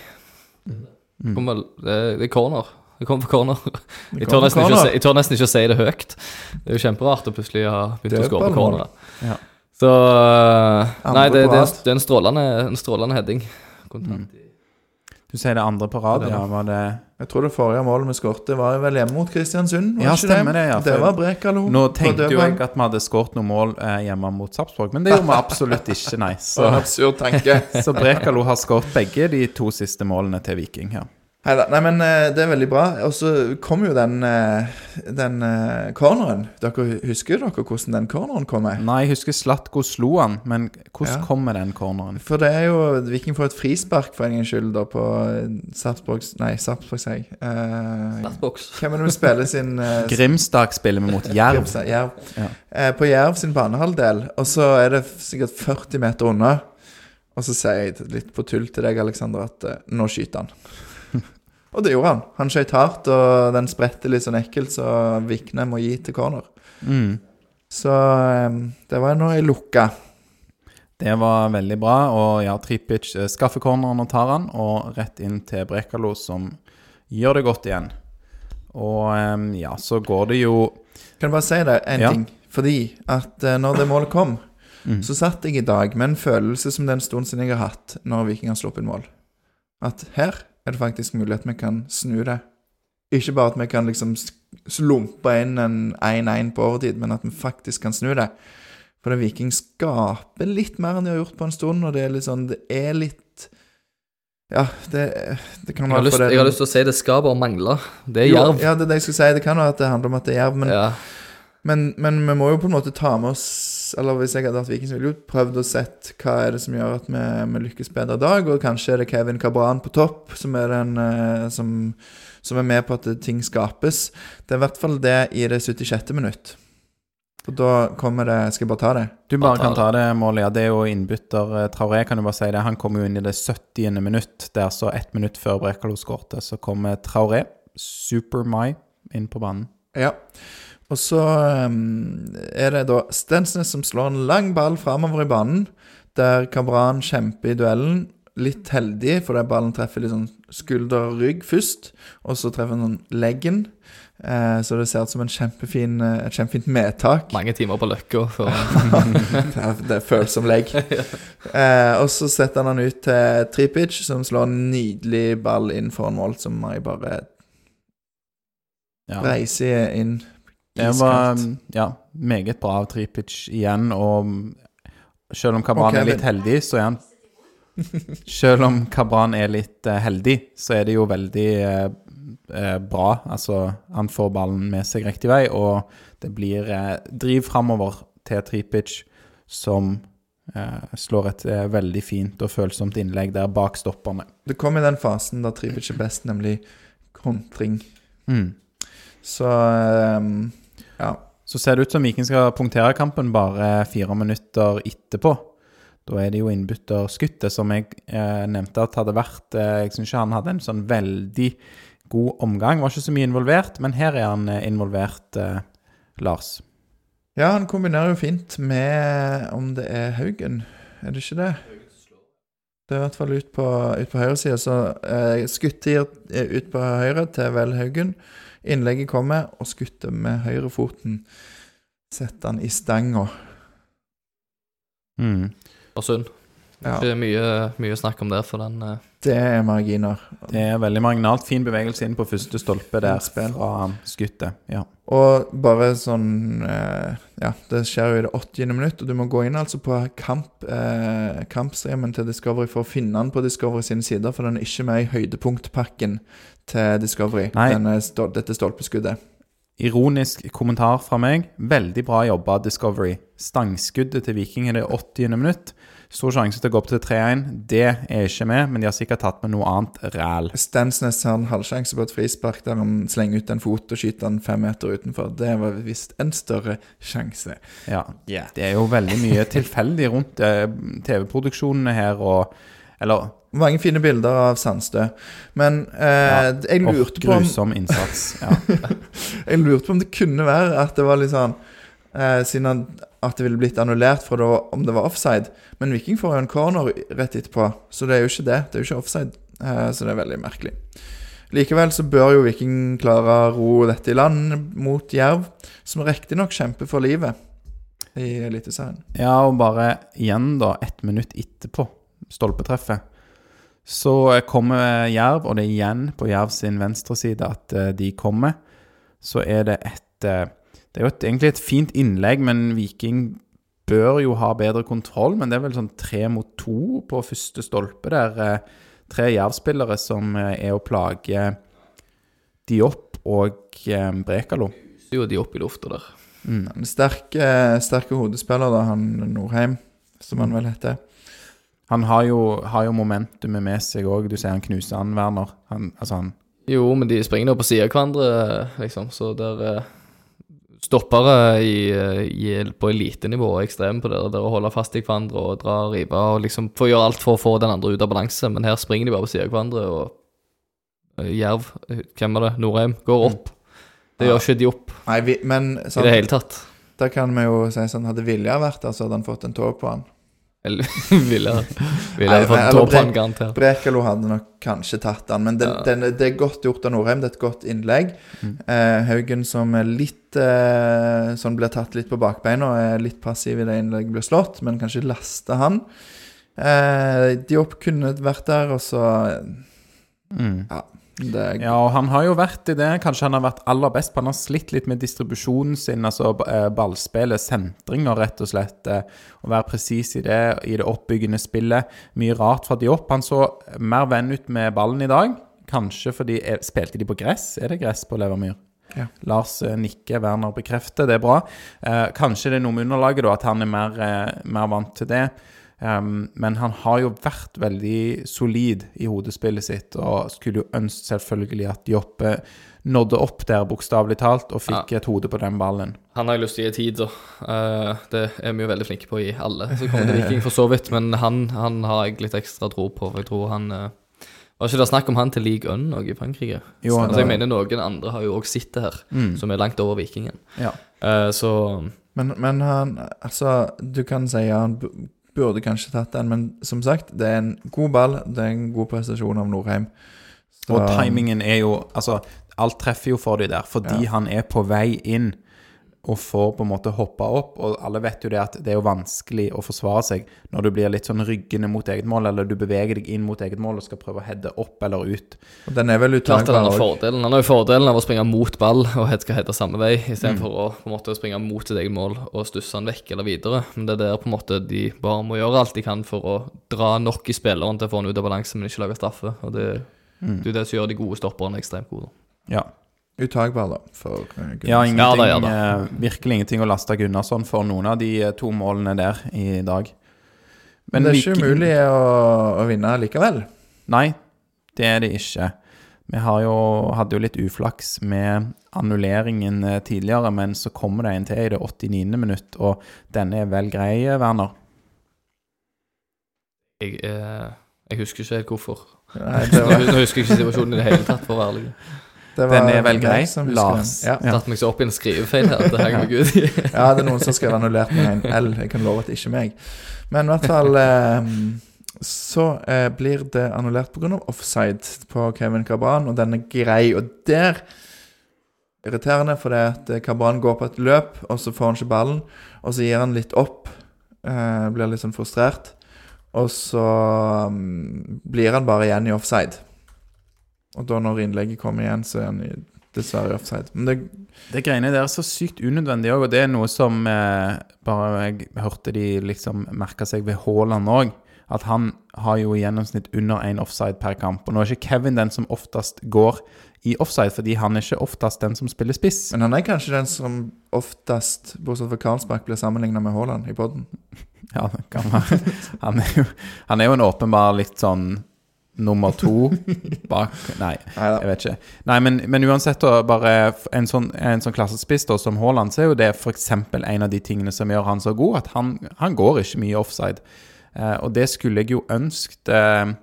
Mm. Det det er corner. Det kom på corner. Jeg tør, nesten ikke corner. si, jeg tør nesten ikke å si det høyt. Det er jo kjemperart å plutselig ha begynt å skåre på corner. Ja. Så uh, Nei, det, det, er, det er en strålende, en strålende heading. Mm. Du sier det andre på rad, ja. Var det Jeg tror det forrige målet vi skåret, var vel hjemme mot Kristiansund? var Ja, ikke stemmer det, ja, Det var Brekalo. Nå tenkte jo jeg at vi hadde skåret noen mål eh, hjemme mot Sarpsborg, men det gjorde vi absolutt ikke, nei. Så Så, absurd tanke. så Brekalo har skåret begge de to siste målene til Viking her. Neida, Nei, men eh, det er veldig bra. Og så kom jo den, eh, den eh, corneren. Dere Husker dere hvordan den corneren kommer? Nei, jeg husker Slatko slo han, men hvordan Ja. kommer den corneren? For det er jo Viking får et frispark for en gangs skyld da på eh, Sarpsborg Nei, Sarpsborg, sier jeg. Eh, hvem er det som spiller sin eh, Grimstad spiller vi mot Jerv. Grimstad, Jerv. Ja. Eh, på Jerv sin banehalvdel, og så er det sikkert 40 meter unna. Og så sier jeg litt på tull til deg, Aleksander, at eh, nå skyter han. Og det gjorde han. Han skøyt hardt, og den spredte litt sånn ekkelt, så Vikne må gi til corner. Mm. Så eh, det var nå jeg lukka. Det var veldig bra, og ja, Tripic eh, skaffer corneren og tar han, og rett inn til Brekalo, som gjør det godt igjen. Og eh, ja, så går det jo Kan jeg bare si det, en Ja. ting? Fordi at eh, når det målet kom, Mm. så satt jeg i dag med en følelse som det er en stund siden jeg har hatt når Viking har sluppet mål. At her er det faktisk mulig at vi kan snu det. Ikke bare at vi kan liksom slumpe inn en 1-1 på overtid, men at vi faktisk kan snu det. For det Viking skaper litt mer enn de har gjort på en stund, og det er litt sånn Det er litt Ja, det, det kan Jeg har, være lyst, fordi- jeg har lyst til å si det skal bare mangle. Det er Jo, jerv. Ja, det er det jeg skulle si. Det kan være at det handler om at det er jerv, men Ja. men, men vi må jo på en måte ta med oss Eller hvis jeg hadde vært Viking, så ville jeg jo prøvd å sett hva er det som gjør at vi, vi lykkes bedre i dag. Og kanskje er det Kevin Cabran på topp som er den eh, som, som er med på at ting skapes. Det er i hvert fall det i det 76. minutt. Og da kommer det Skal jeg bare ta det? Du Bare kan ta det målet, ja. Det er jo innbytter eh, Traoré, kan du bare si det. Han kom jo inn i det 70. minutt, der så ett minutt før Brekalo skårte. Så kommer Traoré, Super Mai, inn på banen. Ja. Og så ehm, er det da Stensnes som slår en lang ball framover i banen, der Kabran kjemper i duellen. Litt heldig, fordi ballen treffer litt sånn skulder og rygg først, og så treffer den sånn leggen. Eh, så det ser ut som en kjempefin, eh, et kjempefint medtak. Mange timer på Løkka før det, er følsom legg. Eh, og så setter han den ut til Tripic, som slår en nydelig ball inn foran mål, som jeg bare Ja. reiser inn. Det var ja, meget bra av Tripic igjen, og selv om Kabran okay, er litt heldig, så er han Selv om Kabran er litt uh, heldig, så er det jo veldig uh, uh, bra. Altså, han får ballen med seg riktig vei, og det blir driv framover til Tripic, som slår et veldig fint og følsomt innlegg der bak stopperne. Det kom i den fasen da Tripic er best, nemlig kontring. Mm. Så ehm, ja. Så ser det ut som Viking skal punktere kampen bare fire minutter etterpå. Da er det jo innbytterskuttet, som jeg eh, nevnte at hadde vært eh, Jeg syns ikke han hadde en sånn veldig god omgang. Var ikke så mye involvert, men her er han eh, involvert, eh, Lars. ja, han kombinerer jo fint med om det er Haugen, er det ikke det? Det er i hvert fall ut på, ut på høyresida, så eh, skuttet gir eh, ut på høyre til Vel Haugen. Innlegget kommer, og skuttet med høyrefoten setter han i stanga. Mm. og Sund. Ja, Ikke mye, mye snakk om det, for den uh... det er marginer. Det er veldig marginalt. Fin bevegelse inn på første stolpe der fra skuttet. Ja. Og bare sånn eh, Ja, det skjer jo i det 80. minutt, og du må gå inn altså på kamp, eh, kampstreamen til Discovery for å finne den på Discovery sine sider, for den er ikke med i høydepunktpakken til Discovery. Denne dette stolpeskuddet. Ironisk kommentar fra meg. Veldig bra jobba, Discovery. Stangskuddet til Viking i det 80. minutt. Stor sjanse til å gå opp til 3-1. Det er ikke med, men de har sikkert tatt med noe annet ræl. Stensnes har en halvsjanse på et frispark der han slenger ut en fot og skyter den fem meter utenfor. Det var visst en større sjanse. Ja. Det er jo veldig mye tilfeldig rundt eh, TV-produksjonene her, og Eller Mange fine bilder av Sandstø. Men eh, Ja. jeg lurte på om grusom innsats. Ja. Jeg lurte på om det kunne være at det var litt sånn eh, Siden at det ville blitt annullert for det var, om det var offside. Men Viking får jo en corner rett etterpå, så det er jo ikke det. Det er jo ikke offside. Eh, så det er veldig merkelig. Likevel så bør jo Viking klare å ro dette i land mot Jerv, som riktignok kjemper for livet i Eliteserien. ja, og bare igjen, da, ett minutt etterpå stolpetreffet, så kommer Jerv, og det er igjen på Jerv sin venstre side at eh, de kommer. Så er det et eh, Det er jo et, egentlig et fint innlegg, men Viking bør jo ha bedre kontroll. Men det er vel sånn tre mot to på første stolpe der. eh, tre Jerv-spillere som eh, er å plage Diop og eh, Brekalo. er jo Diop i lufta der. En sterke, sterke hodespiller, da, han Norheim, som han vel heter. Han har jo, har jo momentumet med seg òg. Du ser han knuser han, Werner. Han, altså han Jo, men de springer nå på siden av hverandre, liksom. Så der eh, Stoppere i, i, på elitenivå og ekstreme på det der å holde fast i hverandre og dra og rive og liksom få gjøre alt for å få den andre ut av balanse. Men her springer de bare på siden av hverandre, og eh, Jerv, hvem er det, Norheim, går opp. Det gjør ikke de opp Nei, vi, men i sånn, det hele tatt. da kan vi jo si sånn Hadde Vilja vært der, så hadde han fått en tog på han. Eller ville ville Nei, fått han garantert. Brekalo hadde nok kanskje tatt han, men den, Ja. den, det er godt gjort av Norheim. Det er et godt innlegg. Mm. Eh, Haugen som er litt eh, Sånn blir tatt litt på bakbeina og er litt passiv i det innlegget blir slått, men kanskje laste han. Eh, Diop kunne vært der, og så mm. er, Ja, og han har jo vært i det. Kanskje han har vært aller best på Han har slitt litt med distribusjonen sin, altså eh, ballspillet, sentringer, rett og slett. eh, Å være presis i det, i det oppbyggende spillet. Mye rart fra Diop. Han så mer venn ut med ballen i dag. Kanskje fordi eh, Spilte de på gress? Er det gress på Levermyr? Ja. Lars nikker, Werner bekrefter. Det er bra. Eh, kanskje det er noe med underlaget, da, at han er mer, eh, mer vant til det. Um, men han har jo vært veldig solid i hodespillet sitt, og skulle jo ønske selvfølgelig at Joppe nådde opp der, bokstavelig talt, og fikk et hode på den ballen. Han har lyst til å gi tid, da. Uh, det er vi jo veldig flinke på i alle som kommer til Viking, for så vidt. Men han, han har jeg litt ekstra tro på. For jeg tror han uh, Var ikke det snakk om han til League One i Frankrike? Jo, altså, jeg mener noen andre har jo òg sett det her, Mm. som er langt over Vikingen. Ja. Uh, så men, men han Altså, du kan si ja, han burde kanskje tatt den, men som sagt, det er en god ball. Det er en god prestasjon av Norheim. Så- Og timingen er jo Altså, alt treffer jo for de der, fordi Ja. han er på vei inn og får på en måte hoppa opp, og alle vet jo det at det er jo vanskelig å forsvare seg når du blir litt sånn ryggende mot eget mål, eller du beveger deg inn mot eget mål og skal prøve å heade opp eller ut. Og den er vel klart at han har fordelen. Han har jo fordelen av å springe mot ball og head skal heade samme vei, Mm. istedenfor for å på en måte springe mot sitt eget mål og stusse han vekk eller videre. Men det er der på en måte de bare må gjøre alt de kan for å dra nok i spilleren til å få han ut av balanse, men ikke lage straffe. Og det, Mm. det er det som gjør de gode stopperne ekstremt gode. Ja. Uttagbar, da, for uh, Ja. Ja da, ja da. eh, virkelig ingenting å laste Gunnarsson for noen av de eh, to målene der i dag. Men det er ikke Viking- umulig å, å vinne likevel. Nei, det er det ikke. Vi har jo, hadde jo litt uflaks med annulleringen eh, tidligere, men så kommer det en til i det 89. minutt, og denne er vel grei, eh, Werner? Jeg, eh, jeg husker ikke helt hvorfor. Nei, det var, Nå husker jeg ikke situasjonen i det hele tatt, for å være ærlig. Det var Den er vel grei, som. Lars. Ja. Ja. Tatt meg så opp i en skrivefeil her det henger meg ut. ja, det er noen som skrev annullert med en L. Jeg kan love at det ikke er meg. Men i hvert fall eh, så eh, blir det annullert pga. offside på Kevin Cabran, og den er grei. Og der Irriterende, for det at eh, Cabran går på et løp, og så får han ikke ballen. Og så gir han litt opp. Eh, blir litt sånn frustrert. Og så um, blir han bare igjen i offside. Og da når innlegget kommer igjen, så er han dessverre offside. Men det Det greiene der er så sykt unødvendig òg, og det er noe som eh, bare jeg hørte de liksom merka seg ved Haaland òg. At han har jo i gjennomsnitt under én offside per kamp. Og nå er ikke Kevin den som oftest går i offside, fordi han er ikke oftest den som spiller spiss. Men han er kanskje den som oftest, bortsett fra Karlsbakk, blir sammenligna med Haaland i poden. Ja, det kan være. Han er jo, han er jo en åpenbar litt sånn nummer to bak Nei, jeg vet ikke. Nei, men, men uansett, da, bare en sånn, en sånn klassespiss da, som Haaland, så er jo det f.eks. en av de tingene som gjør han så god, at han, han går ikke mye offside. Eh, og det skulle jeg jo ønsket eh,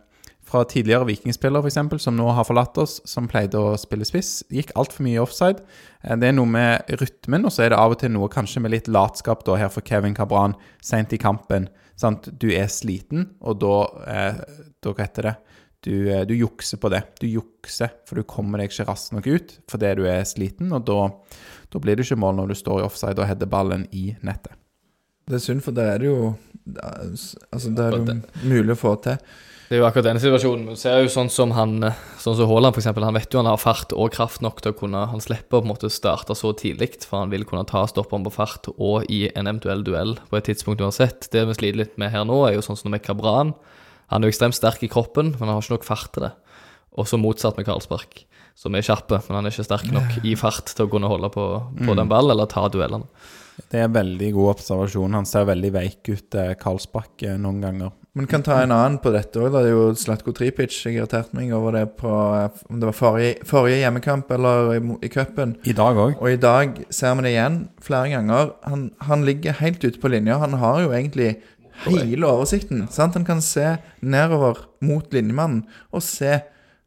fra tidligere vikingspillere, f.eks., som nå har forlatt oss, som pleide å spille spiss. Gikk altfor mye offside. Eh, det er noe med rytmen, og så er det av og til noe kanskje med litt latskap da, her for Kevin Cabran seint i kampen. Sant? Du er sliten, og da, eh, da heter det? Du, eh, du jukser på det. Du jukser, for du kommer deg ikke raskt nok ut fordi du er sliten, og da, da blir det ikke mål når du står i offside og header ballen i nettet. Det er synd, for det er det jo Altså, det er jo mulig å få til. Det er jo akkurat denne situasjonen. Du ser jo sånn som han Sånn som Haaland, eksempel. Han vet jo han har fart og kraft nok til å kunne Han slipper å på en måte starte så tidlig, for han vil kunne ta stopperen på fart og i en eventuell duell på et tidspunkt uansett. Det vi sliter litt med her nå, er jo sånn som med Cabran. Han er jo ekstremt sterk i kroppen, men han har ikke nok fart til det. Og så motsatt med Karlsberg, som er kjappe, men han er ikke sterk nok i fart til å kunne holde på, på den ballen eller ta duellene. Det er veldig god observasjon. Han ser veldig veik ut, eh, Karlsbakk, eh, noen ganger. Men kan ta en annen på dette òg. Det er jo Slatko Tripic. Jeg irriterte meg over det på om det var forrige, forrige hjemmekamp eller i, i cupen. I dag òg. Og i dag ser vi det igjen flere ganger. Han, han ligger helt ute på linja. Han har jo egentlig hele oversikten. Sant? Han kan se nedover mot linjemannen og se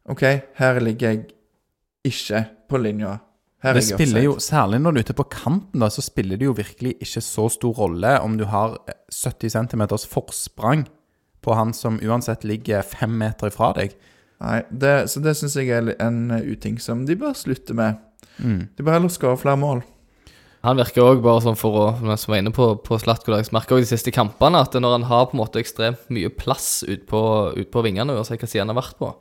OK, her ligger jeg ikke på linja. Her Det er spiller jo. Særlig når du er ute på kanten, da, så spiller det jo virkelig ikke så stor rolle om du har 70 cm forsprang på han som uansett ligger fem meter ifra deg. Nei, det, så det syns jeg er en uting som de bør slutte med. Mm. De bør heller skåre flere mål. Han virker òg bare sånn for å Mens vi var inne på, på Slatko jeg merker også de siste kampene at når han har på en måte ekstremt mye plass ut på, ut på vingene, uansett hva side han har vært på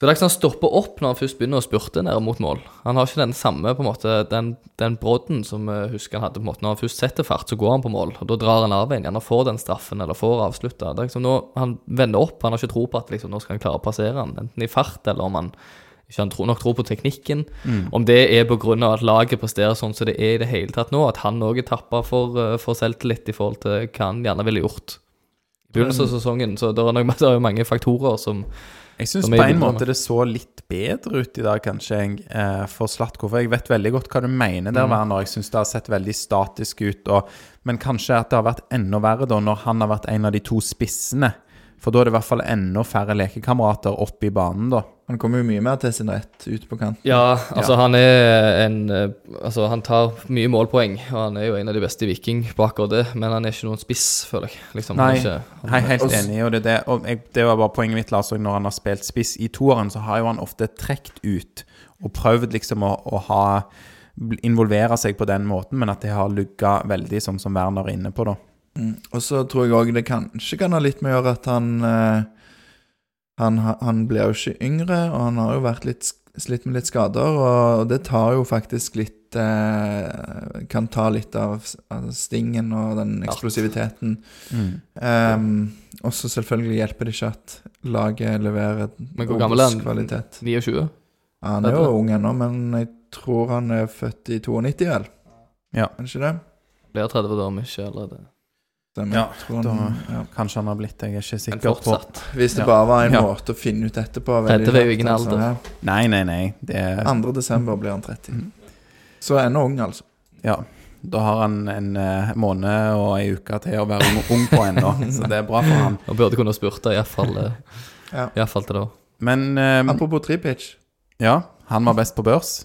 det er sånn han stopper opp når han først begynner å spurte ned mot mål. Han har ikke den samme på en måte den, den brodden som jeg husker han hadde på en måte når han først setter fart, så går han på mål. og Da drar han av igjen, gjerne får den straffen eller får avslutta. Liksom Han vender opp, han har ikke tro på at liksom, nå skal han klare å passere han, enten i fart eller om han ikke han tro, nok tror på teknikken. Om det er pga. at laget presterer sånn som det er i det hele tatt nå, at han òg er tappa for, eh, for selvtillit i forhold til hva han gjerne ville gjort i begynnelsen av sesongen. Så det er, nok, det er jo mange faktorer som Jeg syns på en måte det så litt bedre ut i dag, kanskje, jeg, eh, for Slatko. For jeg vet veldig godt hva du mener der, Werner. Jeg syns det har sett veldig statisk ut. Og, men kanskje at det har vært enda verre da når han har vært en av de to spissene. For da er det i hvert fall enda færre lekekamerater oppe i banen, da. Han kommer jo mye mer til sin rett ute på kanten. Ja, altså han er en eh, Altså han tar mye målpoeng, og han er jo en av de beste i Viking på akkurat det, men han er ikke noen spiss, føler jeg. Liksom, Nei, er ikke, han, Jeg er helt enig, og det, det, og jeg, det var bare poenget mitt, Lars, når han har spilt spiss i toeren, så har jo han ofte trukket ut og prøvd liksom å, å ha involvere seg på den måten, men at det har lugga veldig, sånn som Werner er inne på, da. Mm. Og så tror jeg òg det kanskje kan ha litt med å gjøre at han eh, han, han blir jo ikke yngre, og han har jo vært litt slitt med litt skader, og det tar jo faktisk litt eh, Kan ta litt av, av stingen og den eksplosiviteten. Um, og så selvfølgelig hjelper det ikke at laget leverer Men hvor gammel er han? 29? Ja, han er jo ung ennå, men jeg tror han er født i 92, vel? Ja. Er det ikke det? Blir 30 da, om ikke allerede. Stemmer. Ja, han, ja. Kanskje han har blitt det, jeg er ikke sikker på. fortsatt. Hvis det Ja. bare var en Ja. måte å finne ut etterpå Dette var jo ingen altså, alder. ja. Nei, nei, nei. Det er 2. desember blir han 30. Mm. Så ennå ung, altså. Ja. Da har han en uh, måned og ei uke til å være ung, ung på ennå, så det er bra for han. Og burde kunne spurte, iallfall Ja. i hvert fall til da. Men eh, Apropos Tripic. ja, han var best på børs.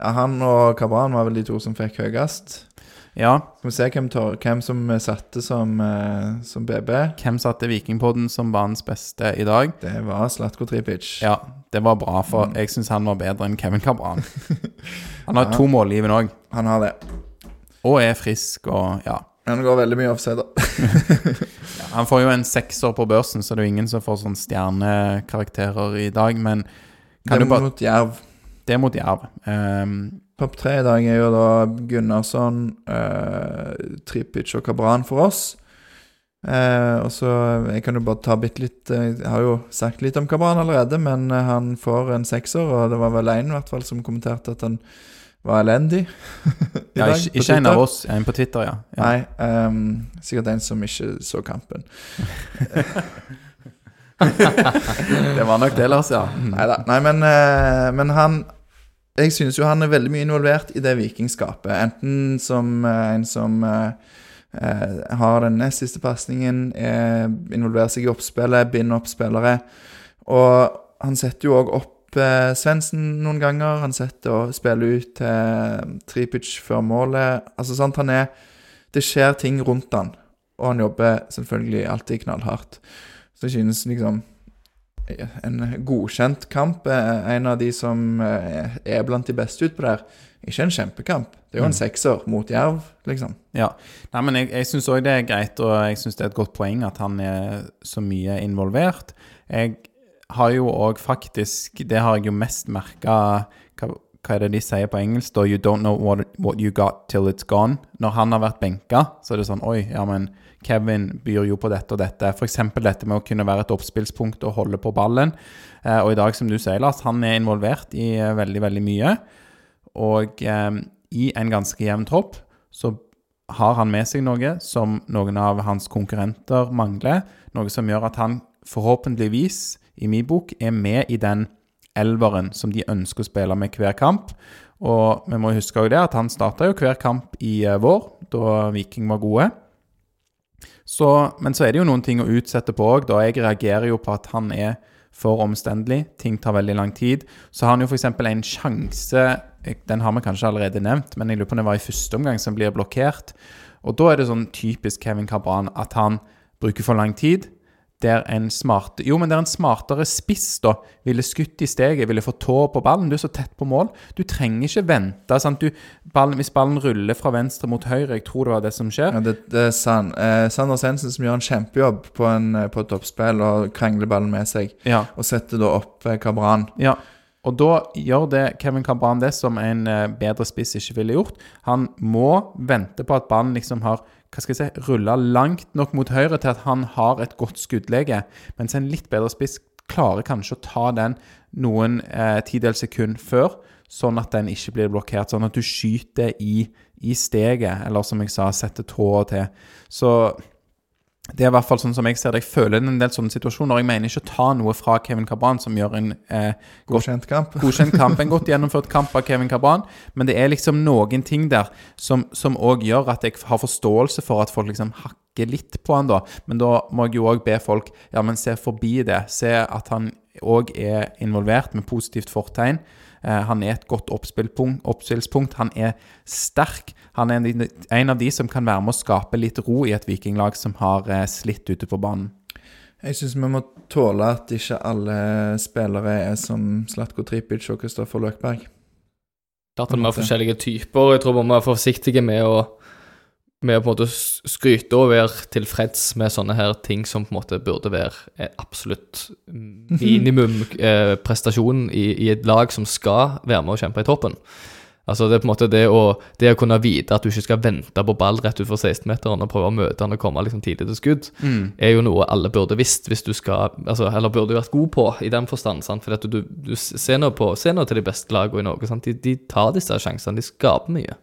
Ja, han og Kabran var vel de to som fikk høyest. Ja. Skal vi se hvem, tar, hvem som satte som, eh, som BB. Hvem satte Vikingpodden som banens beste i dag? Det var Slatko Tripic. Ja, det var bra, for Mm. jeg syns han var bedre enn Kevin Cabran. Han har to målgivende òg, Han har det. og er frisk og ja. Han går veldig mye offside. Han får jo en sekser på børsen, så det er jo ingen som får sånn stjernekarakterer i dag, men kan Det du er bare mot Jerv. Det er mot Jerv. Um, Topp tre i dag er jo da Gunnarsson, eh, Tripic og Kabran for oss. Eh, og så Jeg kan jo bare ta bitte litt eh, Jeg har jo sagt litt om Kabran allerede, men eh, han får en sekser, og det var vel én som kommenterte at han var elendig. i ja, dag ikke, ikke en av oss, en på Twitter, ja. ja. Nei, um, sikkert en som ikke så kampen. Det var nok det, Lars, ja. Neida. Nei, men, uh, men han Jeg synes jo han er veldig mye involvert i det vikingskapet. Enten som eh, en som eh, eh, har den nest siste pasningen, eh, involverer seg i oppspillet, binder opp spillere. Og han setter jo òg opp eh, Svendsen noen ganger. Han setter og spiller ut til Tripic før målet. Altså sant, han er Det skjer ting rundt han, og han jobber selvfølgelig alltid knallhardt. Så jeg synes liksom en godkjent kamp. eh, En av de som eh, er blant de beste utpå der. Ikke en kjempekamp. Det er jo en Mm. sekser mot Jerv, liksom. Ja. Nei, men jeg, jeg syns òg det er greit, og jeg syns det er et godt poeng at han er så mye involvert. Jeg har jo òg faktisk Det har jeg jo mest merka hva, hva er det de sier på engelsk? da? You don't know what, what you got till it's gone. Når han har vært benka, så er det sånn Oi, ja, men Kevin byr jo på dette og dette. F.eks. dette med å kunne være et oppspillspunkt og holde på ballen. Eh, og i dag, som du sier, Lars, han er involvert i eh, veldig, veldig mye. Og eh, i en ganske jevn tropp så har han med seg noe som noen av hans konkurrenter mangler. Noe som gjør at han forhåpentligvis, i min bok, er med i den elveren som de ønsker å spille med hver kamp. Og vi må huske også det at han starta jo hver kamp i eh, vår, da Viking var gode. Så, men så er det jo noen ting å utsette på òg. Jeg reagerer jo på at han er for omstendelig. Ting tar veldig lang tid. Så har han jo f.eks. en sjanse Den har vi kanskje allerede nevnt, men jeg lurer på om det var i første omgang som blir blokkert. Og da er det sånn typisk Kevin Cabran at han bruker for lang tid der en smart, jo, men der en smartere spiss da ville skutt i steget, ville få tå på ballen. Du er så tett på mål. Du trenger ikke vente. sant? Du, ballen, hvis ballen ruller fra venstre mot høyre, jeg tror det var det som skjer. Ja, det, det er sant. eh, Sander Sensen som gjør en kjempejobb på, en, eh, på et toppspill og krangler ballen med seg. Ja. Og setter da opp eh, Kabran. Ja, og da gjør det Kevin Cabran det som en eh, bedre spiss ikke ville gjort. Han må vente på at ballen liksom har hva skal jeg si, rulla langt nok mot høyre til at han har et godt skuddlege, mens en litt bedre spiss klarer kanskje å ta den noen eh, tidels sekund før, sånn at den ikke blir blokkert. Sånn at du skyter i, i steget, eller som jeg sa, setter tåa til. Så det er i hvert fall sånn som jeg ser det. Jeg føler en del sånne situasjoner. Jeg mener ikke å ta noe fra Kevin Cabran, som gjør en eh, Godkjent kamp. godkjent kamp, en godt gjennomført kamp av Kevin Cabran. Men det er liksom noen ting der som òg gjør at jeg har forståelse for at folk liksom hakker litt på han da. Men da må jeg jo òg be folk ja, men se forbi det. Se at han òg er involvert med positivt fortegn. Eh, han er et godt oppspillspunkt. Han er sterk. Han er en, av de som kan være med å skape litt ro i et vikinglag som har eh, slitt ute på banen. Jeg syns vi må tåle at ikke alle spillere er som Slatko Tripic og Kristoffer Løkberg. Klart at vi har forskjellige typer. Jeg tror vi må være forsiktige med å, med å på en måte skryte og være tilfreds med sånne her ting som på en måte burde være absolutt minimum eh, prestasjon i, i et lag som skal være med å kjempe i toppen. Altså Det er på en måte det å, det å kunne vite at du ikke skal vente på ball rett utenfor 16-meteren og prøve å møte han og komme liksom tidlig til skudd, er jo noe alle burde visst hvis du skal altså, Eller burde vært god på, i den forstand. sant? For du, du ser nå på Se nå til de beste lagene i Norge. sant? De, de tar disse sjansene. De skaper mye.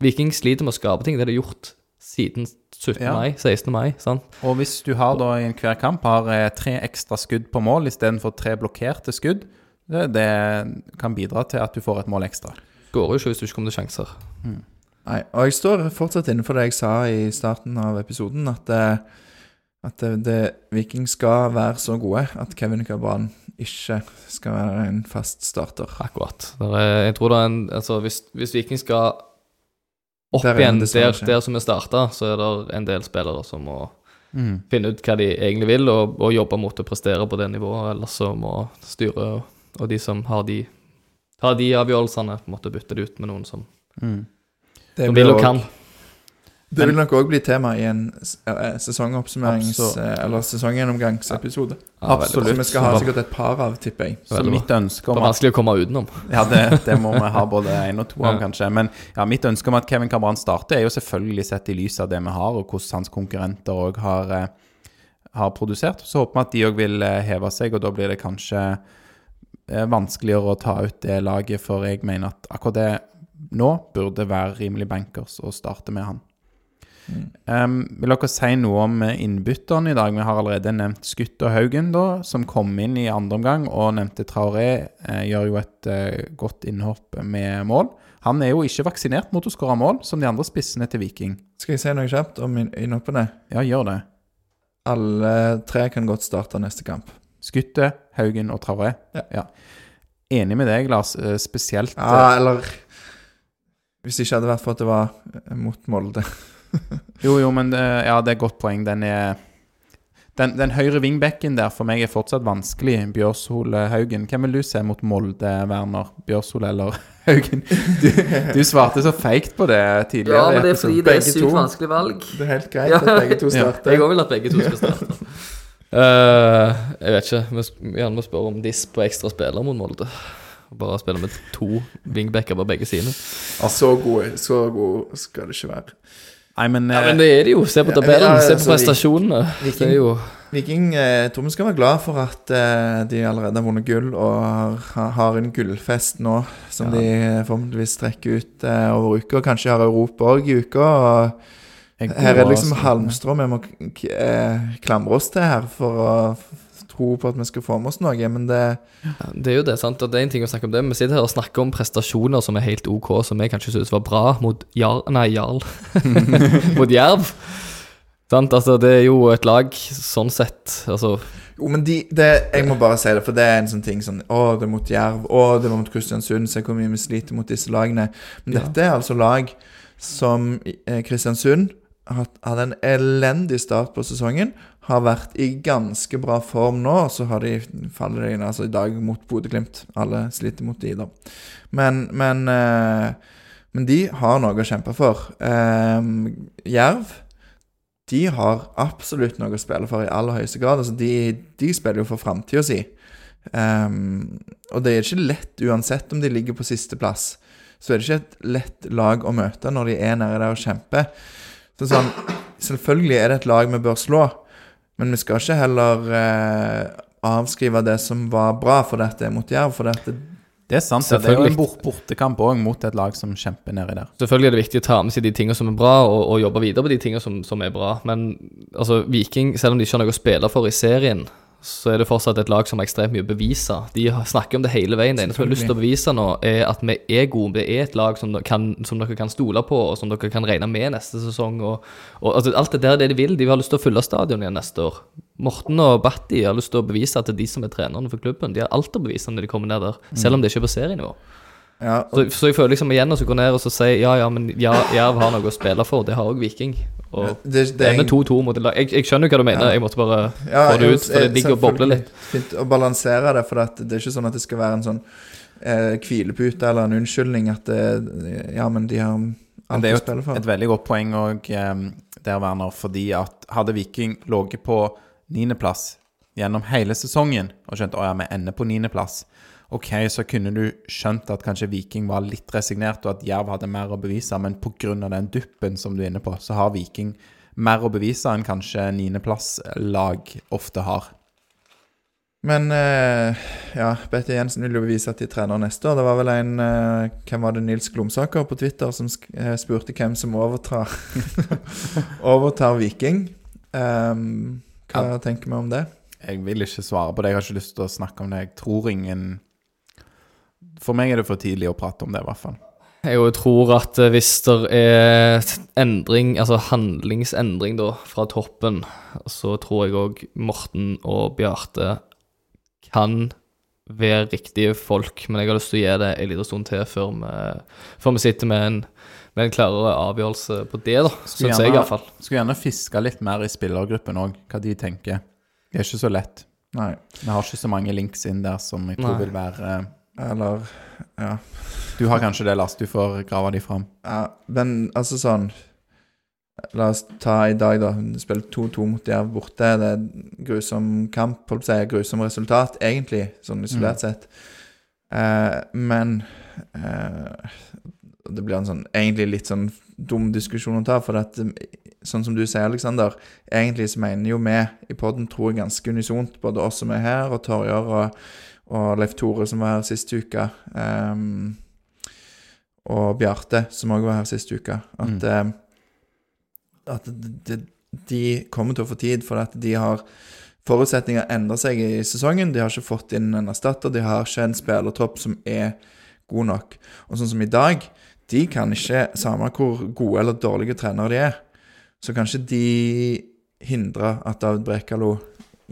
Viking sliter med å skape ting. Det har de gjort siden 17. Ja. mai, 16. mai. sant? Og hvis du har da i hver kamp har eh, tre ekstra skudd på mål istedenfor tre blokkerte skudd, det, det kan bidra til at du får et mål ekstra. Går jo ikke hvis du ikke kommer til sjanser. Nei, og jeg står fortsatt innenfor det jeg sa i starten av episoden, at, eh, at det, det, Viking skal være så gode at Kevin Cabran ikke skal være en fast starter. Akkurat. Er, jeg tror det er en Altså, hvis, hvis Viking skal opp Der er igjen der, der som vi starta, så er det en del spillere som må finne ut hva de egentlig vil, og, og jobbe mot å prestere på det nivået. Ellers så må styret og, og de som har de, har de avgjørelsene, på en måte bytte det ut med noen som, Det som vil og også- kan. Det vil nok òg bli tema i en eh, sesongoppsummerings... Eh, Eller sesonggjennomgangsepisode. Ja, Absolutt. Som vi skal ha sikkert et par av, tipper jeg. Så mitt ønske Det om er at vanskelig å komme utenom. Ja, det, det må vi ha både én og to om, Ja. kanskje. Men ja, mitt ønske om at Kevin Cabran starter, er jo selvfølgelig sett i lys av det vi har, og hvordan hans konkurrenter òg har, eh, har produsert. Så håper vi at de òg vil heve seg, og da blir det kanskje eh, vanskeligere å ta ut det laget, for jeg mener at akkurat det nå burde være rimelig bankers å starte med han. Um, vil dere si noe om innbytterne i dag? Vi har allerede nevnt Skutt og Haugen, da, som kom inn i andre omgang, og nevnte Traoré eh, gjør jo et eh, godt innhopp med mål. Han er jo ikke vaksinert mot å skåre mål, som de andre spissene til Viking. Skal jeg si noe kjapt om inn- innhoppene? Ja, gjør det. Alle tre kan godt starte neste kamp. Skutte, Haugen og Traoré. Ja. Enig med deg, Lars. eh, Spesielt eh, Ja, eller Hvis det ikke hadde vært for at det var eh, mot Molde. Jo, jo, men eh, ja, det er et godt poeng. Den er den, den høyre vingbekken der for meg er fortsatt vanskelig. Bjørshol eh, Haugen. Hvem vil du se mot Molde, Werner? Bjørshol eller Haugen? Du, du svarte så feigt på det tidligere. det er et sykt vanskelig valg. Det er helt greit at begge to Ja, starter. jeg òg vil at begge to skal starte. Eh, jeg vet ikke. Vi gjerne må spørre om diss på ekstra spiller mot Molde. Bare spille med to wingbacker på begge sider. Så gode, så gode skal det ikke være. Nei, men, Ja, eh, men det er det jo. Se på Ja, tabellen, ja, se på prestasjonene. prestasjonene. Det er jo Viking eh, jeg tror vi skal være glad for at eh, de allerede har vunnet gull og har, har en gullfest nå, som Ja. de forhåpentligvis trekker ut eh, over uka. Kanskje har Europa òg i uka. og Her er det liksom også- halmstrå vi må k- k- eh, klamre oss til her for å tro på at vi skal få med oss noe. Men det Ja, Det er jo det, sant. Og det er en ting å snakke om det. Vi sitter her og snakker om prestasjoner som er helt OK, som jeg kanskje synes var bra mot Jarl Nei, Jarl. mot Jerv. Sant? Altså, det er jo et lag sånn sett Altså, Jo, men de, det, jeg må bare si det, for det er en sånn ting sånn Å, det er mot Jerv. Å, det var mot Kristiansund. Se hvor mye vi sliter mot disse lagene. Men Ja. dette er altså lag som eh, Kristiansund hadde en elendig start på sesongen. Har vært i ganske bra form nå, og så har de faller de inn altså i dag mot Bodø-Glimt. Alle sliter mot de, da. Men, men, eh, men de har noe å kjempe for. Eh, Jerv de har absolutt noe å spille for i aller høyeste grad. Altså, de, de spiller jo for framtida si. Um, og det er ikke lett uansett om de ligger på sisteplass. Så er det ikke et lett lag å møte når de er nede der og kjemper. Så sånn, selvfølgelig er det et lag vi bør slå, men vi skal ikke heller eh, avskrive det som var bra for dette er mot Jerv. For dette Det er sant. Det er jo en bort bortekamp òg mot et lag som kjemper nedi der. Selvfølgelig er det viktig å ta med seg de tingene som er bra, og, og jobbe videre på de tingene som, som er bra. Men altså, Viking, selv om de ikke har noe å spille for i serien, så er det fortsatt et lag som har ekstremt mye å bevise. De snakker om det hele veien. Det eneste vi har lyst til å bevise nå, er at vi er gode. Vi er et lag som, kan, som dere kan stole på, og som dere kan regne med neste sesong. Og, og altså, Alt det der er det de vil. De har lyst til å fylle stadion igjen neste år. Morten og Batti har lyst til å bevise at det er de som er trenerne for klubben. De har alt å bevise når de kommer ned der, selv om det ikke er på serienivå. Ja, og Så, så jeg føler liksom igjen å så gå ned og så si ja, ja, men ja, Jerv har noe å spille for. Det har òg Viking. Og det, det er med 2-2 mot lag. Jeg, jeg skjønner hva du mener, Ja. jeg måtte bare Ja, få det ut. For det ligger og bobler litt. Fint å balansere det, for det er ikke sånn at det skal være en sånn eh, hvilepute eller en unnskyldning at det, Ja, men de har alt det er å jo spille et, for. et veldig godt poeng òg der, Werner, fordi at hadde Viking ligget på niendeplass gjennom hele sesongen og skjønt at ja, vi ender på niendeplass, ok, så kunne du skjønt at kanskje Viking var litt resignert, og at Jerv hadde mer å bevise, men pga. den duppen som du er inne på, så har Viking mer å bevise enn kanskje niendeplasslag ofte har. Men eh, ja, Bette Jensen vil jo bevise at de trener neste år. Det var vel en eh, Hvem var det? Nils Glomsaker på Twitter som eh, spurte hvem som overtar Overtar Viking. Um, hva tenker vi om det? Jeg vil ikke svare på det, jeg har ikke lyst til å snakke om det. Jeg tror ingen For meg er det for tidlig å prate om det, i hvert fall. Jeg tror at eh, hvis det er endring, altså handlingsendring da, fra toppen, så tror jeg òg Morten og Bjarte kan være riktige folk, men jeg har lyst til å gi det en liten stund til før vi, før vi sitter med en, med en klarere avgjørelse på det, da. Syns jeg iallfall. Skulle gjerne fiske litt mer i spillergruppen òg, hva de tenker. Det er ikke så lett. Nei. Vi har ikke så mange links inn der som jeg tror Nei. vil være Eller Ja. Du har kanskje det, Lars. Du får grave de fram. Ja, men altså sånn La oss ta i dag, da. Spiller 2-2 mot Jerv borte. Det er grusom kamp, holdt på å si. Grusom resultat, egentlig, sånn isolert sett. Eh, men eh, Det blir en sånn egentlig litt sånn dum diskusjon å ta, for at eh, Sånn som du sier, Aleksander, egentlig så mener jo vi i poden, tror jeg, ganske unisont, både oss som er her, og Torjer og, og Leif Tore, som var her sist uke. um, og Bjarte, som òg var her sist uke, at, eh, at de, de kommer til å få tid, for at de har Forutsetninger endrer seg i sesongen. De har ikke fått inn en erstatter. De har ikke en spillertropp som er god nok. Og sånn som i dag, de kan ikke, samme hvor gode eller dårlige trenere de er, så kan ikke de hindre at David Brekalo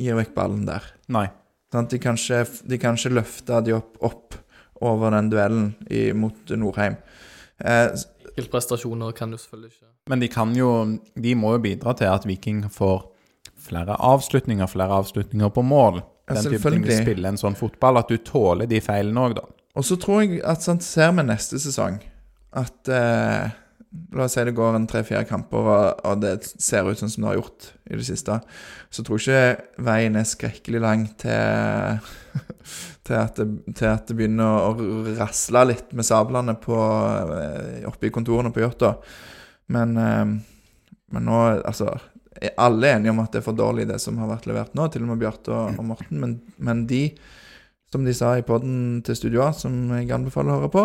gir vekk ballen der. Nei. Sant? De, kan ikke, de kan ikke løfte de opp, opp over den duellen i, mot Norheim. Eh, Enkeltprestasjoner kan du selvfølgelig ikke Men de kan jo De må jo bidra til at Viking får flere avslutninger, flere avslutninger på mål. Ja, Den type ting de spiller en sånn fotball, at du tåler de feilene òg, da. og så tror jeg at sant, ser vi neste sesong at eh, La oss si det går en tre-fire kamper, og, og det ser ut sånn som det har gjort i det siste. Så tror jeg ikke veien er skrekkelig lang til, til, at, det, til at det begynner å rasle litt med sablene eh, oppe i kontorene på Jåttå. Men eh, Men nå, altså er Alle enige om at det er for dårlig, det som har vært levert nå, til og med Bjarte og, og Morten. Men, men de, som de sa i poden til Studio A, som jeg anbefaler å høre på,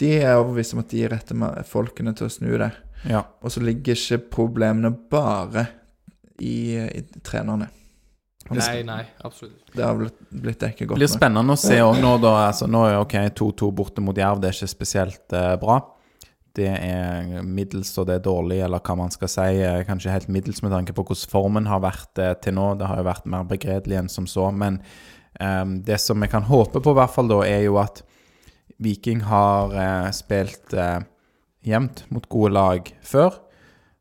de er overbevist om at de retter med folkene til å snu det. Ja. Og så ligger ikke problemene bare i, i trenerne. Nei, nei, absolutt. Det har blitt, blitt dekket Det godt blir nok. spennende å se òg nå, da. Altså, nå er ok, 2-2 borte mot Jerv, det er ikke spesielt eh, bra. Det er middels og det er dårlig, eller hva man skal si. eh, Kanskje helt middels med tanke på hvordan formen har vært eh, til nå. Det har jo vært mer begredelig enn som så. Men eh, det som vi kan håpe på, i hvert fall da, er jo at Viking har uh, spilt uh, jevnt mot gode lag før.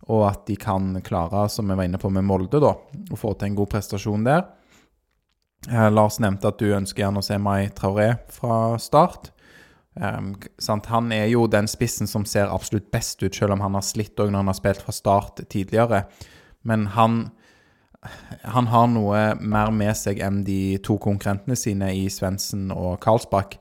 Og at de kan klare, som vi var inne på med Molde, da, å få til en god prestasjon der. Uh, Lars nevnte at du ønsker gjerne å se Mai Traoré fra start. Um? Han er jo den spissen som ser absolutt best ut, selv om han har slitt òg når han har spilt fra start tidligere. Men han, han har noe mer med seg enn de to konkurrentene sine i Svendsen og Karlsbakk.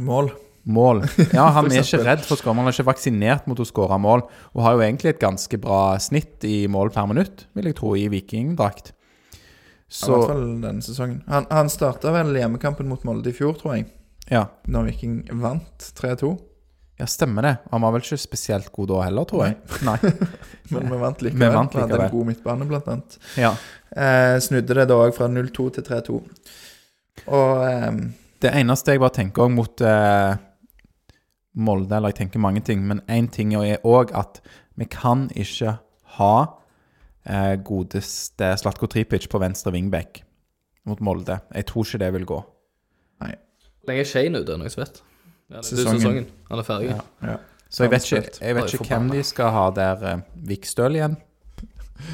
Mål. Mål. Ja, han er ikke redd for skåre. Han er ikke vaksinert mot å skåre mål, og har jo egentlig et ganske bra snitt i mål per minutt, vil jeg tro, i vikingdrakt. I hvert fall denne sesongen. Han, han starta vel hjemmekampen mot Molde i fjor, tror jeg. ja. Når Viking vant 3-2. Ja, stemmer det. Han var vel ikke spesielt god da heller, tror jeg. Nei. Men vi vant Vi likevel. vant Vi hadde likevel. en god midtbane, blant annet. Ja. Eh, snudde det da òg fra 0-2 til 3-2. Og eh, Det eneste jeg bare tenker òg mot eh, Molde, eller jeg tenker mange ting, men én ting er òg at vi kan ikke ha eh, godeste Slatko Tripic på venstre wingback mot Molde. Jeg tror ikke det vil gå. Hvor lenge er Shane ute, noen som vet? Ja, det er Sesongen. sesongen. Han er ferdig. Ja. ja. Så jeg vet ikke, jeg vet Oi, ikke hvem de skal ha der. Eh, Vikstøl igjen?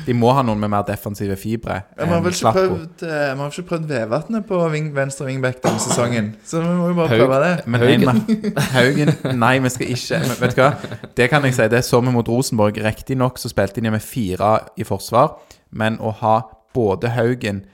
De må ha noen med mer defensive fibre Vi har enn vel ikke prøvd, eh, vi har ikke prøvd Vevatnet på ving, venstre wingback denne sesongen. Så vi må jo bare Haug. prøve det. Men Haugen. en- Haugen Nei, vi skal ikke men, Vet du hva? Det kan jeg si. Det så vi mot Rosenborg. Riktignok så spilte de med fire i forsvar, men å ha både Haugen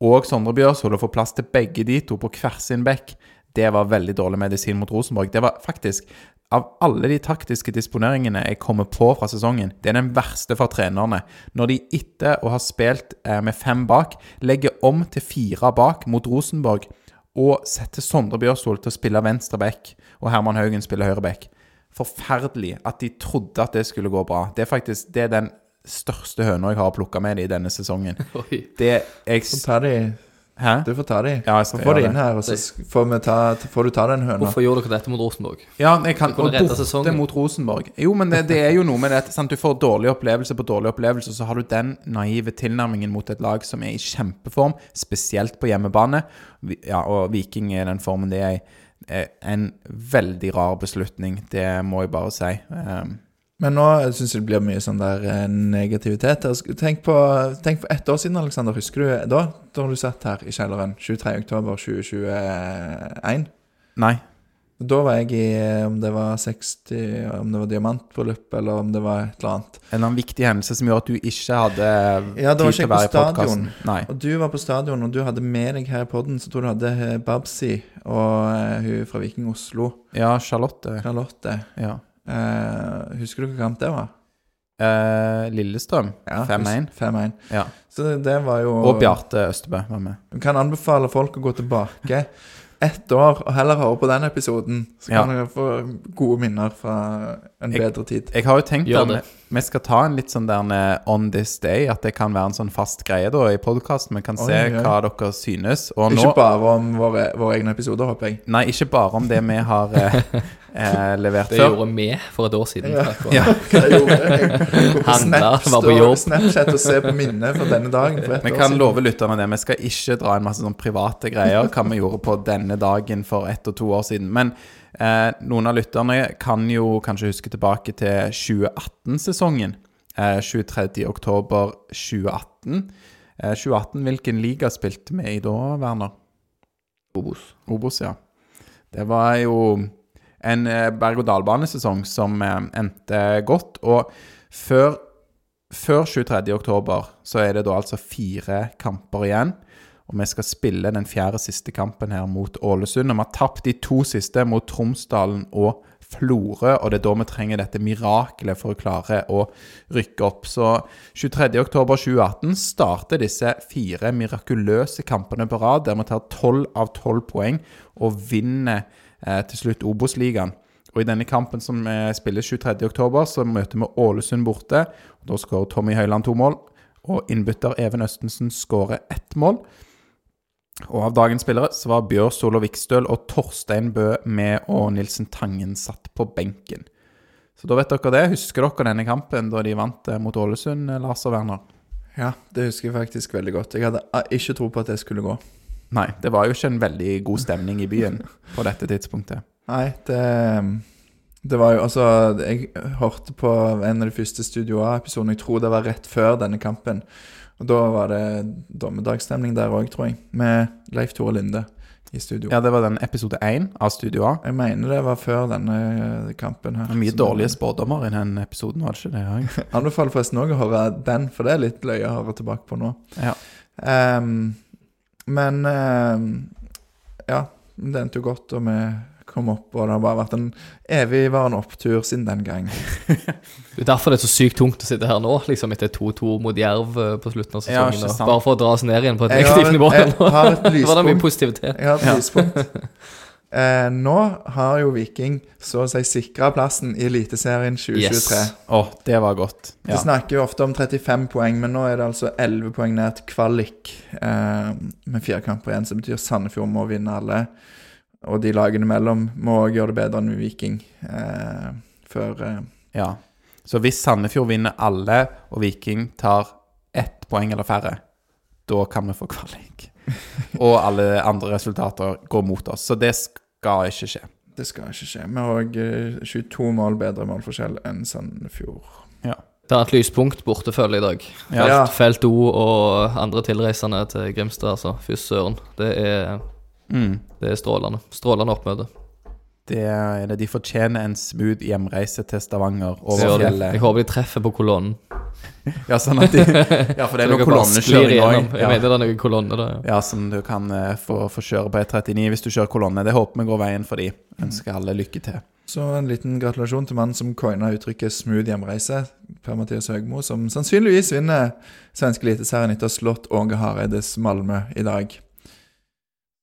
og Sondre Bjørsvold og få plass til begge de to på hver sin bekk, det var veldig dårlig medisin mot Rosenborg. Det var faktisk av alle de taktiske disponeringene jeg kommer på fra sesongen, det er den verste for trenerne. Når de etter å ha spilt eh, med fem bak, legger om til fire bak mot Rosenborg og setter Sondre Bjørsvold til å spille venstre back, og Herman Haugen spiller høyre back. Forferdelig at de trodde at det skulle gå bra. Det er faktisk det er den største høna jeg har plukka med i denne sesongen. Oi. Det jeg Så tar de, Hæ? du får ta de. Ja, jeg skal få de inn her, og så får, vi ta, får du ta den høna. Hvorfor gjorde dere dette mot Rosenborg? Ja, jeg kan, og borte mot Rosenborg. Jo, men det, det er jo noe med det. Sant? Du får dårlig opplevelse på dårlig opplevelse, og så har du den naive tilnærmingen mot et lag som er i kjempeform, spesielt på hjemmebane. Ja, og Viking er i den formen det er i. er En veldig rar beslutning, det må jeg bare si. Um, Men nå syns jeg det blir mye sånn der eh, negativitet. Tenk på, tenk på ett år siden, Alexander. Husker du da? Da du satt her i kjelleren 23.10.2021? nei. Da var jeg i eh, om det var 60 Om det var diamantbryllup, eller om det var et eller annet. En eller annen viktig hendelse som gjorde at du ikke hadde Ja, tid til å være i på podkasten. Og du var på stadion, og du hadde med deg her i poden, så tror du hadde eh, Babsi og hun fra Viking Oslo, Ja, Charlotte. Charlotte. Ja. Eh, husker du hva kamp det var? Eh, Lillestrøm. Ja, 5-1. 5-1. Ja. Så det, var jo Og Bjarte Østebø var med. Du kan anbefale folk å gå tilbake ett år og heller høre på den episoden. Så Ja. kan dere få gode minner fra en Jeg- bedre tid. Jeg har jo tenkt Gjør det. Vi- skal ta en litt sånn der eh, on this day, at det kan være en sånn fast greie da i podkasten. Vi kan se oi. hva dere synes. Og Ikke nå bare om våre, våre egne episoder, håper jeg. Nei, ikke bare om det vi har eh, eh, levert Det gjorde vi for et år siden. Ja. Hva jeg gjorde. Jeg går på Snap, var på jobb. Snapchat og se på minnet for denne dagen. For et Vi kan love lytterne det. Vi skal ikke dra en masse sånn private greier hva vi gjorde på denne dagen for ett og to år siden. Men eh, noen av lytterne kan jo kanskje huske tilbake til 2018-sesongen. Eh, 23. oktober 2018. Eh, 2018, hvilken liga spilte vi i da, Werner? Obos. Obos, ja. Det var jo en eh, berg-og-dal-banesesong som eh, endte godt. Og før, før 23. oktober så er det da altså fire kamper igjen. Og vi skal spille den fjerde siste kampen her mot Ålesund. Og vi har tapt de to siste mot Tromsdalen og Florø, og det er da vi trenger dette mirakelet for å klare å rykke opp. Så 23.10.2018 starter disse fire mirakuløse kampene på rad, der vi tar 12 av 12 poeng og vinner eh, til slutt Obos-ligaen. Og I denne kampen som eh, spilles 23.10, så møter vi Ålesund borte. og Da skårer Tommy Høiland to mål, og innbytter Even Østensen skårer ett mål. Og av dagens spillere så var Bjør Solov Vikstøl og Torstein Bø med, og Nilsen Tangen satt på benken. Så da vet dere det. Husker dere denne kampen da de vant eh, mot Ålesund, eh, Lars og Werner? Ja, det husker jeg faktisk veldig godt. Jeg hadde eh, ikke tro på at det skulle gå. Nei, det var jo ikke en veldig god stemning i byen på dette tidspunktet. Nei, det Det var jo Altså, jeg hørte på en av de første Studio A-episodene, jeg tror det var rett før denne kampen. Og da var det dommedagsstemning der òg, tror jeg. Med Leif Tore Linde i studio. Ja, det var den episode én av Studio A. Jeg mener det var før denne kampen her. Det var mye dårlige spådommer i den episoden, var det ikke det? Jeg. Anbefaler forresten òg å høre den, for det er litt løye å høre tilbake på nå. Ja. Um, men um, ja, det endte jo godt, og vi kom opp, og det har bare vært en evigvarende opptur siden den gang. Det er derfor det er så sykt tungt å sitte her nå, liksom etter 2-2 mot Jerv eh, på slutten av sesongen. Ja, bare for å dra oss ned igjen på et negativt nivå. jeg har et Det var da mye lyspunkt. positivitet. Jeg har et Ja. lyspunkt. Eh, nå har jo Viking så å si sikra plassen i Eliteserien 2023. Yes. Oh, det var godt. Vi Ja. snakker jo ofte om 35 poeng, men nå er det altså 11 poeng ned til kvalik eh, med fire kamper igjen. Så det betyr Sandefjord må vinne alle. Og de lagene mellom må òg gjøre det bedre enn Viking eh, før eh, ja. Så hvis Sandefjord vinner alle, og Viking tar ett poeng eller færre, da kan vi få kvalik. Og alle andre resultater går mot oss. Så det skal ikke skje. Det skal ikke skje. Vi har òg eh, 22 mål bedre målforskjell enn Sandefjord. Ja. Det er et lyspunkt borte, føler jeg i dag. Ja. Ja. Felt O og andre tilreisende til Grimstad, altså. Fy søren. Det er, Mm. det er strålende. Strålende oppmøte. Det er det. De fortjener en smooth hjemreise til Stavanger over fjellet. Jeg håper de treffer på kolonnen. Ja, sånn at de, ja, for det er noe kolonnekjøring òg. Jeg mener det er noe kolonne der. ja. Ja, som du kan uh, få, få kjøre på E39 hvis du kjører kolonne. Det håper vi går veien for de. Ønsker alle lykke til. Så en liten gratulasjon til mannen som coina uttrykket 'smooth hjemreise', Per-Mathias Høgmo, som sannsynligvis vinner svenske eliteserien etter å ha slått Åge Hareides Malmö i dag.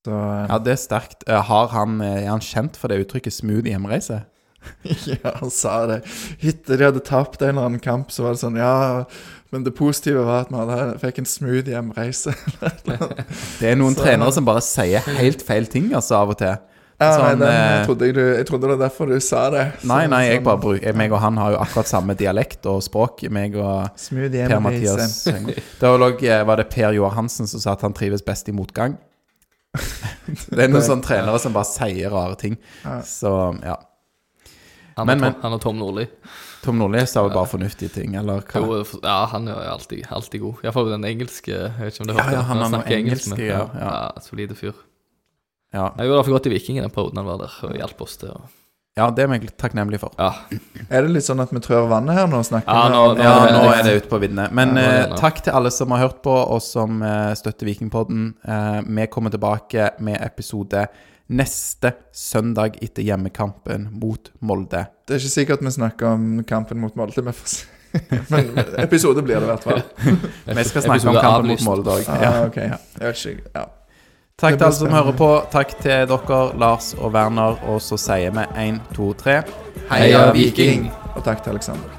Så Ja, det er sterkt. Eh, Har han, eh, er han kjent for det uttrykket 'smooth hjemreise'? Ja, han sa det. Etter de hadde tapt en eller annen kamp, så var det sånn Ja, men det positive var at vi fikk en smooth hjemreise. Det er noen Så- trenere som bare sier helt feil ting, altså, av og til. Ja, nei, Sånn, den jeg, trodde jeg, jeg trodde det var derfor du sa det. Nei, Sånn- nei, jeg bare bruker meg og han har jo akkurat samme dialekt og språk. Meg og Smooth Per. Mathias Det eh, var det Per Joar Hansen som sa at han trives best i motgang. Det er noen sånne trenere som bare sier rare ting. Så ja. Han, Men, men- Tom, han er Tom Nordli. Tom Nordli sa jo bare fornuftige ting, eller hva? Jo, ja, han er jo alltid, alltid god. Iallfall den engelske. Jeg vet ikke om du Ja, hørte ja, ja, han er snakker engelsk. engelsk, ja, ja. ja, Solide fyr. Ja. Jeg gjorde iallfall godt i Viking i den perioden han var der, og hjalp oss til å ja, det er vi takknemlige for. Ja. Er det litt sånn at vi trør vannet her nå? Snakker Ja, vi nå- om- nå Ja, nå er det ute på viddene. Men Ja, nå er det eh, takk til alle som har hørt på, og som eh, støtter Vikingpodden. Eh, vi kommer tilbake med episode neste søndag etter hjemmekampen mot Molde. Det er ikke sikkert vi snakker om kampen mot Molde, vi får se. Men episode blir det i hvert fall. Vi skal snakke om Episode kampen mot. Molde òg. Ah, Ja. ok. Jeg vet ikke. Ja. Takk til alle som hører på. Takk til dere, Lars og Werner. Og så sier vi én, to, tre. Heia Viking! Og takk til Aleksander.